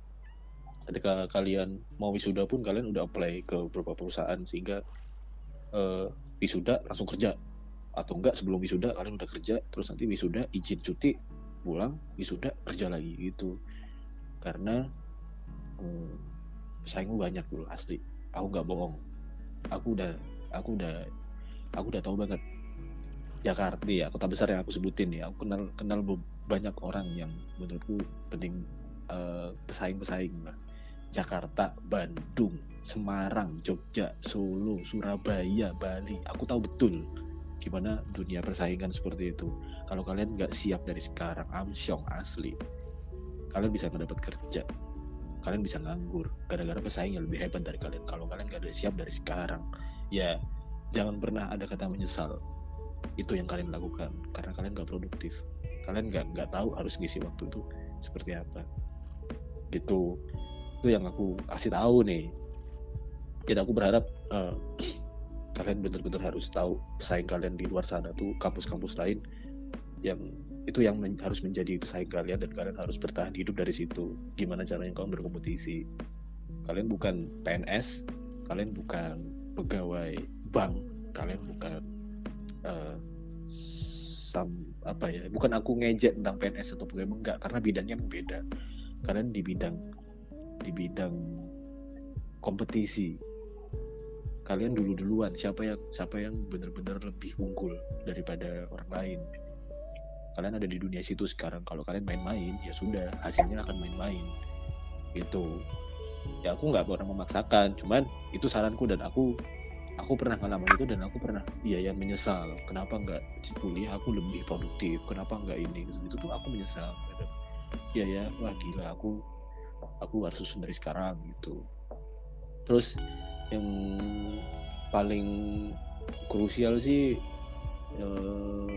ketika kalian mau wisuda pun kalian udah apply ke beberapa perusahaan sehingga eh, wisuda langsung kerja atau enggak sebelum wisuda kalian udah kerja terus nanti wisuda izin cuti pulang wisuda kerja lagi gitu. Karena hmm, pesaingku banyak dulu asli. Aku nggak bohong. Aku udah aku udah aku udah tahu banget. Jakarta ya kota besar yang aku sebutin ya aku kenal kenal banyak orang yang menurutku penting uh, pesaing-pesaing lah. Jakarta Bandung Semarang Jogja Solo Surabaya Bali aku tahu betul gimana dunia persaingan seperti itu? Kalau kalian nggak siap dari sekarang amsyong asli. Kalian bisa nggak dapat kerja. Kalian bisa nganggur. Gara-gara pesaing yang lebih hebat dari kalian. Kalau kalian nggak ada siap dari sekarang ya jangan pernah ada kata menyesal. Itu yang kalian lakukan. Karena kalian nggak produktif. Kalian nggak nggak tahu harus ngisi waktu itu seperti apa. Gitu. Itu yang aku kasih tahu nih. Jadi aku berharap uh, kalian benar-benar harus tahu pesaing kalian di luar sana tuh kampus-kampus lain yang itu yang men harus menjadi pesaing kalian dan kalian harus bertahan hidup dari situ. Gimana caranya kalian berkompetisi? Kalian bukan PNS kalian bukan pegawai bank kalian bukan uh, sam apa ya bukan aku ngejek tentang PNS atau pegawai enggak karena bidangnya beda. Kalian di bidang di bidang kompetisi kalian dulu duluan. Siapa yang siapa yang benar-benar lebih unggul daripada orang lain? Kalian ada di dunia situ sekarang. Kalau kalian main-main ya sudah hasilnya akan main-main. Gitu. Ya aku nggak pernah memaksakan. Cuman itu saranku dan aku aku pernah ngalamin itu dan aku pernah iya ya menyesal. Kenapa nggak kuliah aku lebih produktif? Kenapa nggak ini? Gitu, gitu. Tuh aku menyesal. Iya ya wah gila aku aku harus dari sekarang gitu. Terus yang paling krusial sih eh,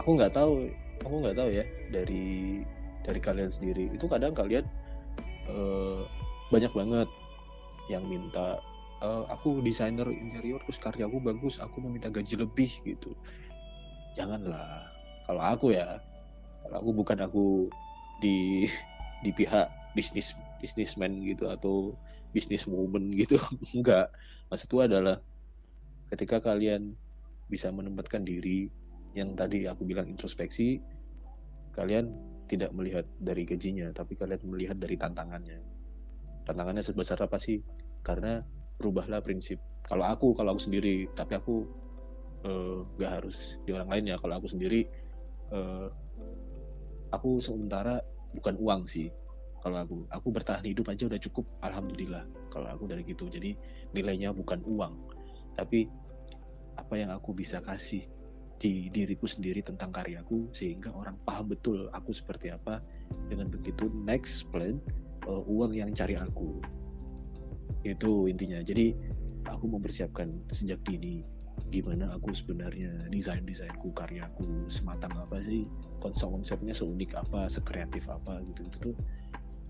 aku nggak tahu aku nggak tahu ya dari dari kalian sendiri. Itu kadang kalian eh, banyak banget yang minta uh, aku desainer interior terus karyaku bagus aku meminta gaji lebih gitu. Janganlah. Kalau aku ya kalau aku bukan aku di di pihak bisnis bisnismen gitu atau bisnis woman gitu. Enggak. Maksudku adalah ketika kalian bisa menempatkan diri yang tadi aku bilang introspeksi kalian tidak melihat dari gajinya tapi kalian melihat dari tantangannya. Tantangannya sebesar apa sih? Karena rubahlah prinsip. Kalau aku kalau aku sendiri tapi aku uh, harus di orang lain ya. Kalau aku sendiri uh, aku sementara bukan uang sih kalau aku aku bertahan hidup aja udah cukup alhamdulillah. Kalau aku dari gitu jadi nilainya bukan uang. Tapi apa yang aku bisa kasih di diriku sendiri tentang karyaku sehingga orang paham betul aku seperti apa dengan begitu next plan uh, uang yang cari aku. Itu intinya. Jadi aku mempersiapkan sejak dini gimana aku sebenarnya desain desainku karyaku sematang apa sih konsep konsepnya seunik apa sekreatif apa gitu itu tuh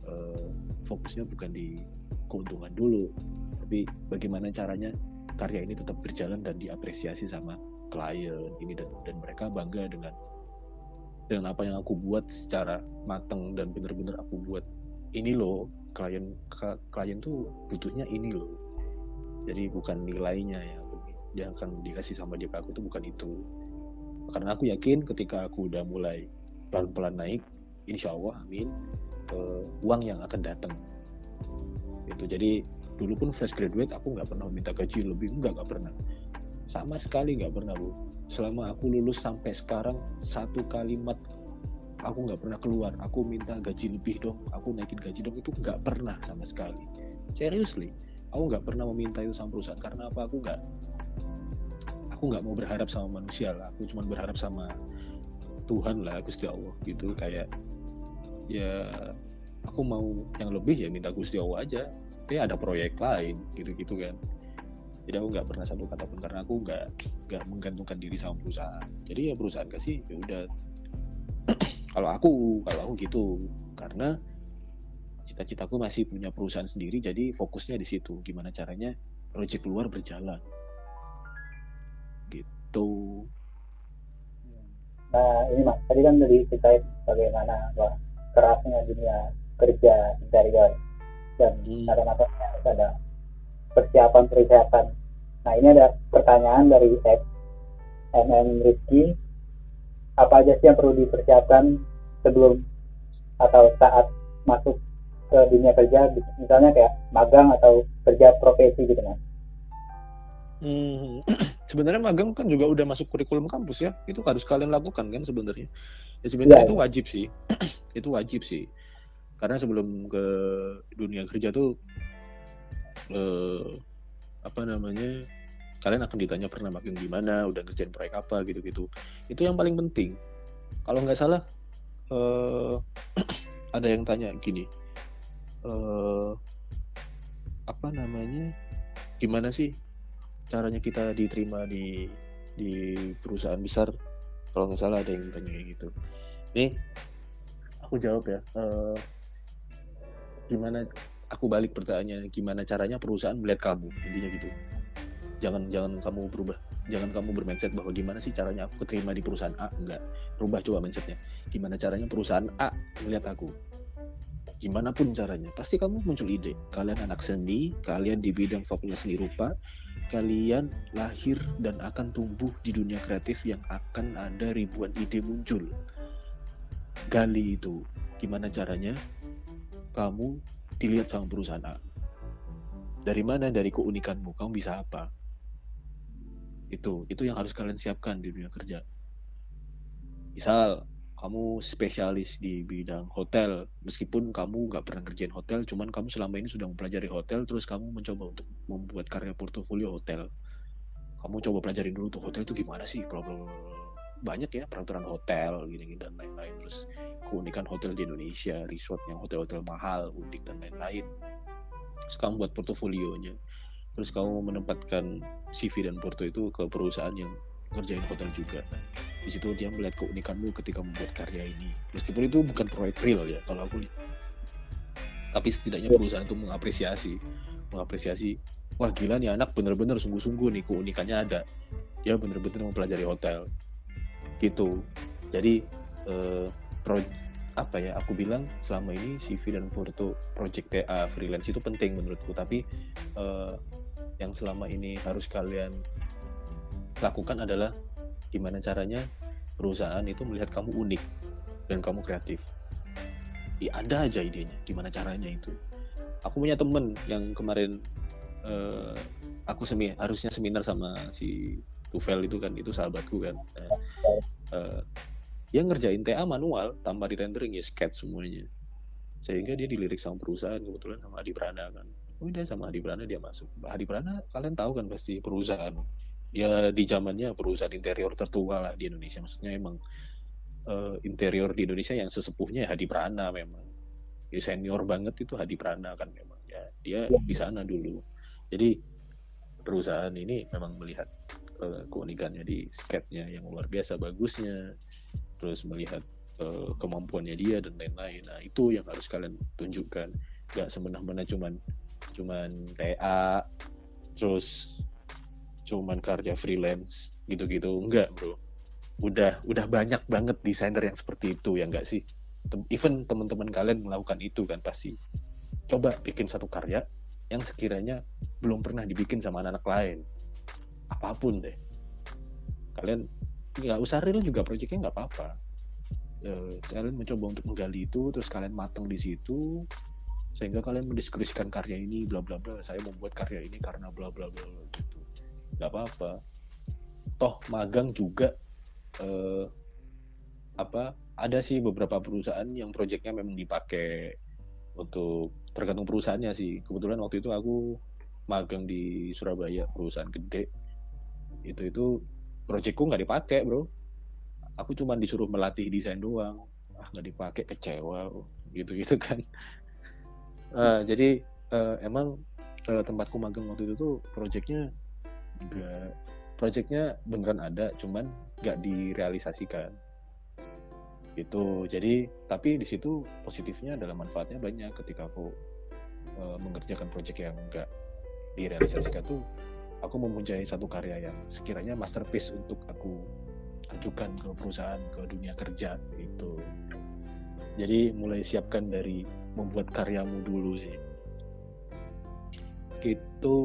uh, fokusnya bukan di keuntungan dulu tapi bagaimana caranya karya ini tetap berjalan dan diapresiasi sama klien ini. Dan dan mereka bangga dengan dengan apa yang aku buat secara matang dan benar-benar aku buat ini loh. Klien klien tuh butuhnya ini loh. Jadi bukan nilainya ya yang akan dikasih sama dia ke aku tuh bukan itu. Karena aku yakin ketika aku udah mulai pelan-pelan naik insya Allah amin uh, uang yang akan datang. Itu jadi dulu pun fresh graduate aku nggak pernah minta gaji lebih nggak nggak pernah. Sama sekali nggak pernah bu. Selama aku lulus sampai sekarang satu kalimat aku nggak pernah keluar. Aku minta gaji lebih dong aku naikin gaji dong itu nggak pernah sama sekali. Seriously aku nggak pernah meminta itu sama perusahaan. Karena apa? Aku nggak aku nggak mau berharap sama manusia lah. Aku cuma berharap sama Tuhan lah Gusti Allah. Gitu kayak ya aku mau yang lebih ya minta Gusti Allah aja. Tapi ada proyek lain gitu-gitu kan. Jadi aku nggak pernah satu kata pun karena aku nggak nggak menggantungkan diri sama perusahaan. Jadi ya perusahaan kasih ya udah. Kalau aku kalau aku gitu. Karena cita-citaku masih punya perusahaan sendiri jadi fokusnya di situ. Gimana caranya proyek keluar berjalan. Gitu. Nah ini mas tadi kan tadi ceritain bagaimana wah, kerasnya dunia kerja interior dan hmm. mata ada persiapan persiapan. Nah ini ada pertanyaan dari MM Rizky. Apa aja sih yang perlu dipersiapkan sebelum atau saat masuk ke dunia kerja? Misalnya kayak magang atau kerja profesi gitu mas. Hmm, sebenarnya magang kan juga udah masuk kurikulum kampus ya. Itu harus kalian lakukan kan sebenarnya. Ya sebenarnya Iya, itu wajib sih. itu wajib sih. Karena sebelum ke dunia kerja tuh eh, apa namanya? Kalian akan ditanya pernah magang di mana, udah ngerjain proyek apa gitu-gitu. Itu yang paling penting. Kalau nggak salah eh ada yang tanya gini. eh apa namanya? Gimana sih caranya kita diterima di di perusahaan besar kalau nggak salah ada yang tanya gitu. Nih aku jawab ya Eh, gimana aku balik pertanyaannya gimana caranya perusahaan melihat kamu intinya gitu. Jangan jangan kamu berubah jangan kamu bermindset bahwa gimana sih caranya aku keterima di perusahaan A enggak. Rubah coba mindsetnya. Gimana caranya perusahaan A melihat aku? Gimana pun caranya pasti kamu muncul ide. Kalian anak seni kalian di bidang fakultas seni rupa kalian lahir dan akan tumbuh di dunia kreatif yang akan ada ribuan ide muncul. Gali itu, gimana caranya? Kamu dilihat sama perusahaan A. Dari mana? Dari keunikanmu. Kamu bisa apa? Itu, itu yang harus kalian siapkan di dunia kerja. Misal, kamu spesialis di bidang hotel, meskipun kamu nggak pernah kerjain hotel, cuman kamu selama ini sudah mempelajari hotel, terus kamu mencoba untuk membuat karya portofolio hotel. Kamu coba pelajarin dulu tuh hotel itu gimana sih, bla. banyak ya peraturan hotel gini-gini dan lain-lain. Terus keunikan hotel di Indonesia, resort yang hotel-hotel mahal, unik dan lain-lain. Terus kamu buat portofolionya. Terus kamu menempatkan CV dan porto itu ke perusahaan yang ngerjain hotel juga. Di situ dia melihat keunikanmu ketika membuat karya ini. Meskipun itu bukan proyek real ya kalau aku lihat. Tapi setidaknya perusahaan itu mengapresiasi, mengapresiasi. Wah gila nih anak bener-bener sungguh-sungguh nih keunikannya ada. Dia bener-bener mempelajari hotel. Gitu. Jadi eh, pro- apa ya aku bilang selama ini CV dan foto project TA freelance itu penting menurutku tapi eh, yang selama ini harus kalian lakukan adalah gimana caranya perusahaan itu melihat kamu unik dan kamu kreatif. Ya, ada aja idenya, gimana caranya itu. Aku punya temen yang kemarin eh, aku semi harusnya seminar sama si Tufel itu kan, itu sahabatku kan. Nah, eh, dia ngerjain TA manual tanpa di rendering ya sketch semuanya. Sehingga dia dilirik sama perusahaan kebetulan sama Adi Prana kan. Udah sama Adi Prana dia masuk. Adi Prana kalian tahu kan pasti perusahaan ya di zamannya perusahaan interior tertua lah di Indonesia. Maksudnya emang eh, interior di Indonesia yang sesepuhnya Hadi Prana memang. Ya, senior banget itu Hadi Prana kan memang. Ya dia di sana dulu. Jadi perusahaan ini memang melihat eh, keunikannya di sketnya yang luar biasa bagusnya. Terus melihat eh, kemampuannya dia dan lain-lain. Nah itu yang harus kalian tunjukkan. Nggak semena-mena cuman cuman TA terus cuman karya freelance gitu-gitu. Enggak bro. Udah udah banyak banget desainer yang seperti itu ya enggak sih? Even teman-teman kalian melakukan itu kan pasti. Coba bikin satu karya yang sekiranya belum pernah dibikin sama anak-anak lain. Apa pun deh. Kalian nggak usah real juga proyeknya nggak apa-apa. Eh, kalian mencoba untuk menggali itu terus kalian matang di situ sehingga kalian mendiskusikan karya ini bla bla bla. Saya membuat karya ini karena bla bla bla, gitu nggak apa-apa. Toh magang juga eh, apa ada sih beberapa perusahaan yang proyeknya memang dipakai untuk tergantung perusahaannya sih. Kebetulan waktu itu aku magang di Surabaya perusahaan gede. Itu itu proyekku nggak dipakai bro. Aku cuma disuruh melatih desain doang. Ah nggak dipakai kecewa gitu gitu kan. Eh, jadi eh, emang eh, tempatku magang waktu itu tuh proyeknya nggak proyeknya beneran ada cuman nggak direalisasikan. Gitu. Jadi tapi di situ positifnya adalah manfaatnya banyak. Ketika aku eh, mengerjakan proyek yang nggak direalisasikan tuh aku mempunyai satu karya yang sekiranya masterpiece untuk aku ajukan ke perusahaan ke dunia kerja gitu. Jadi mulai siapkan dari membuat karyamu dulu sih. Gitu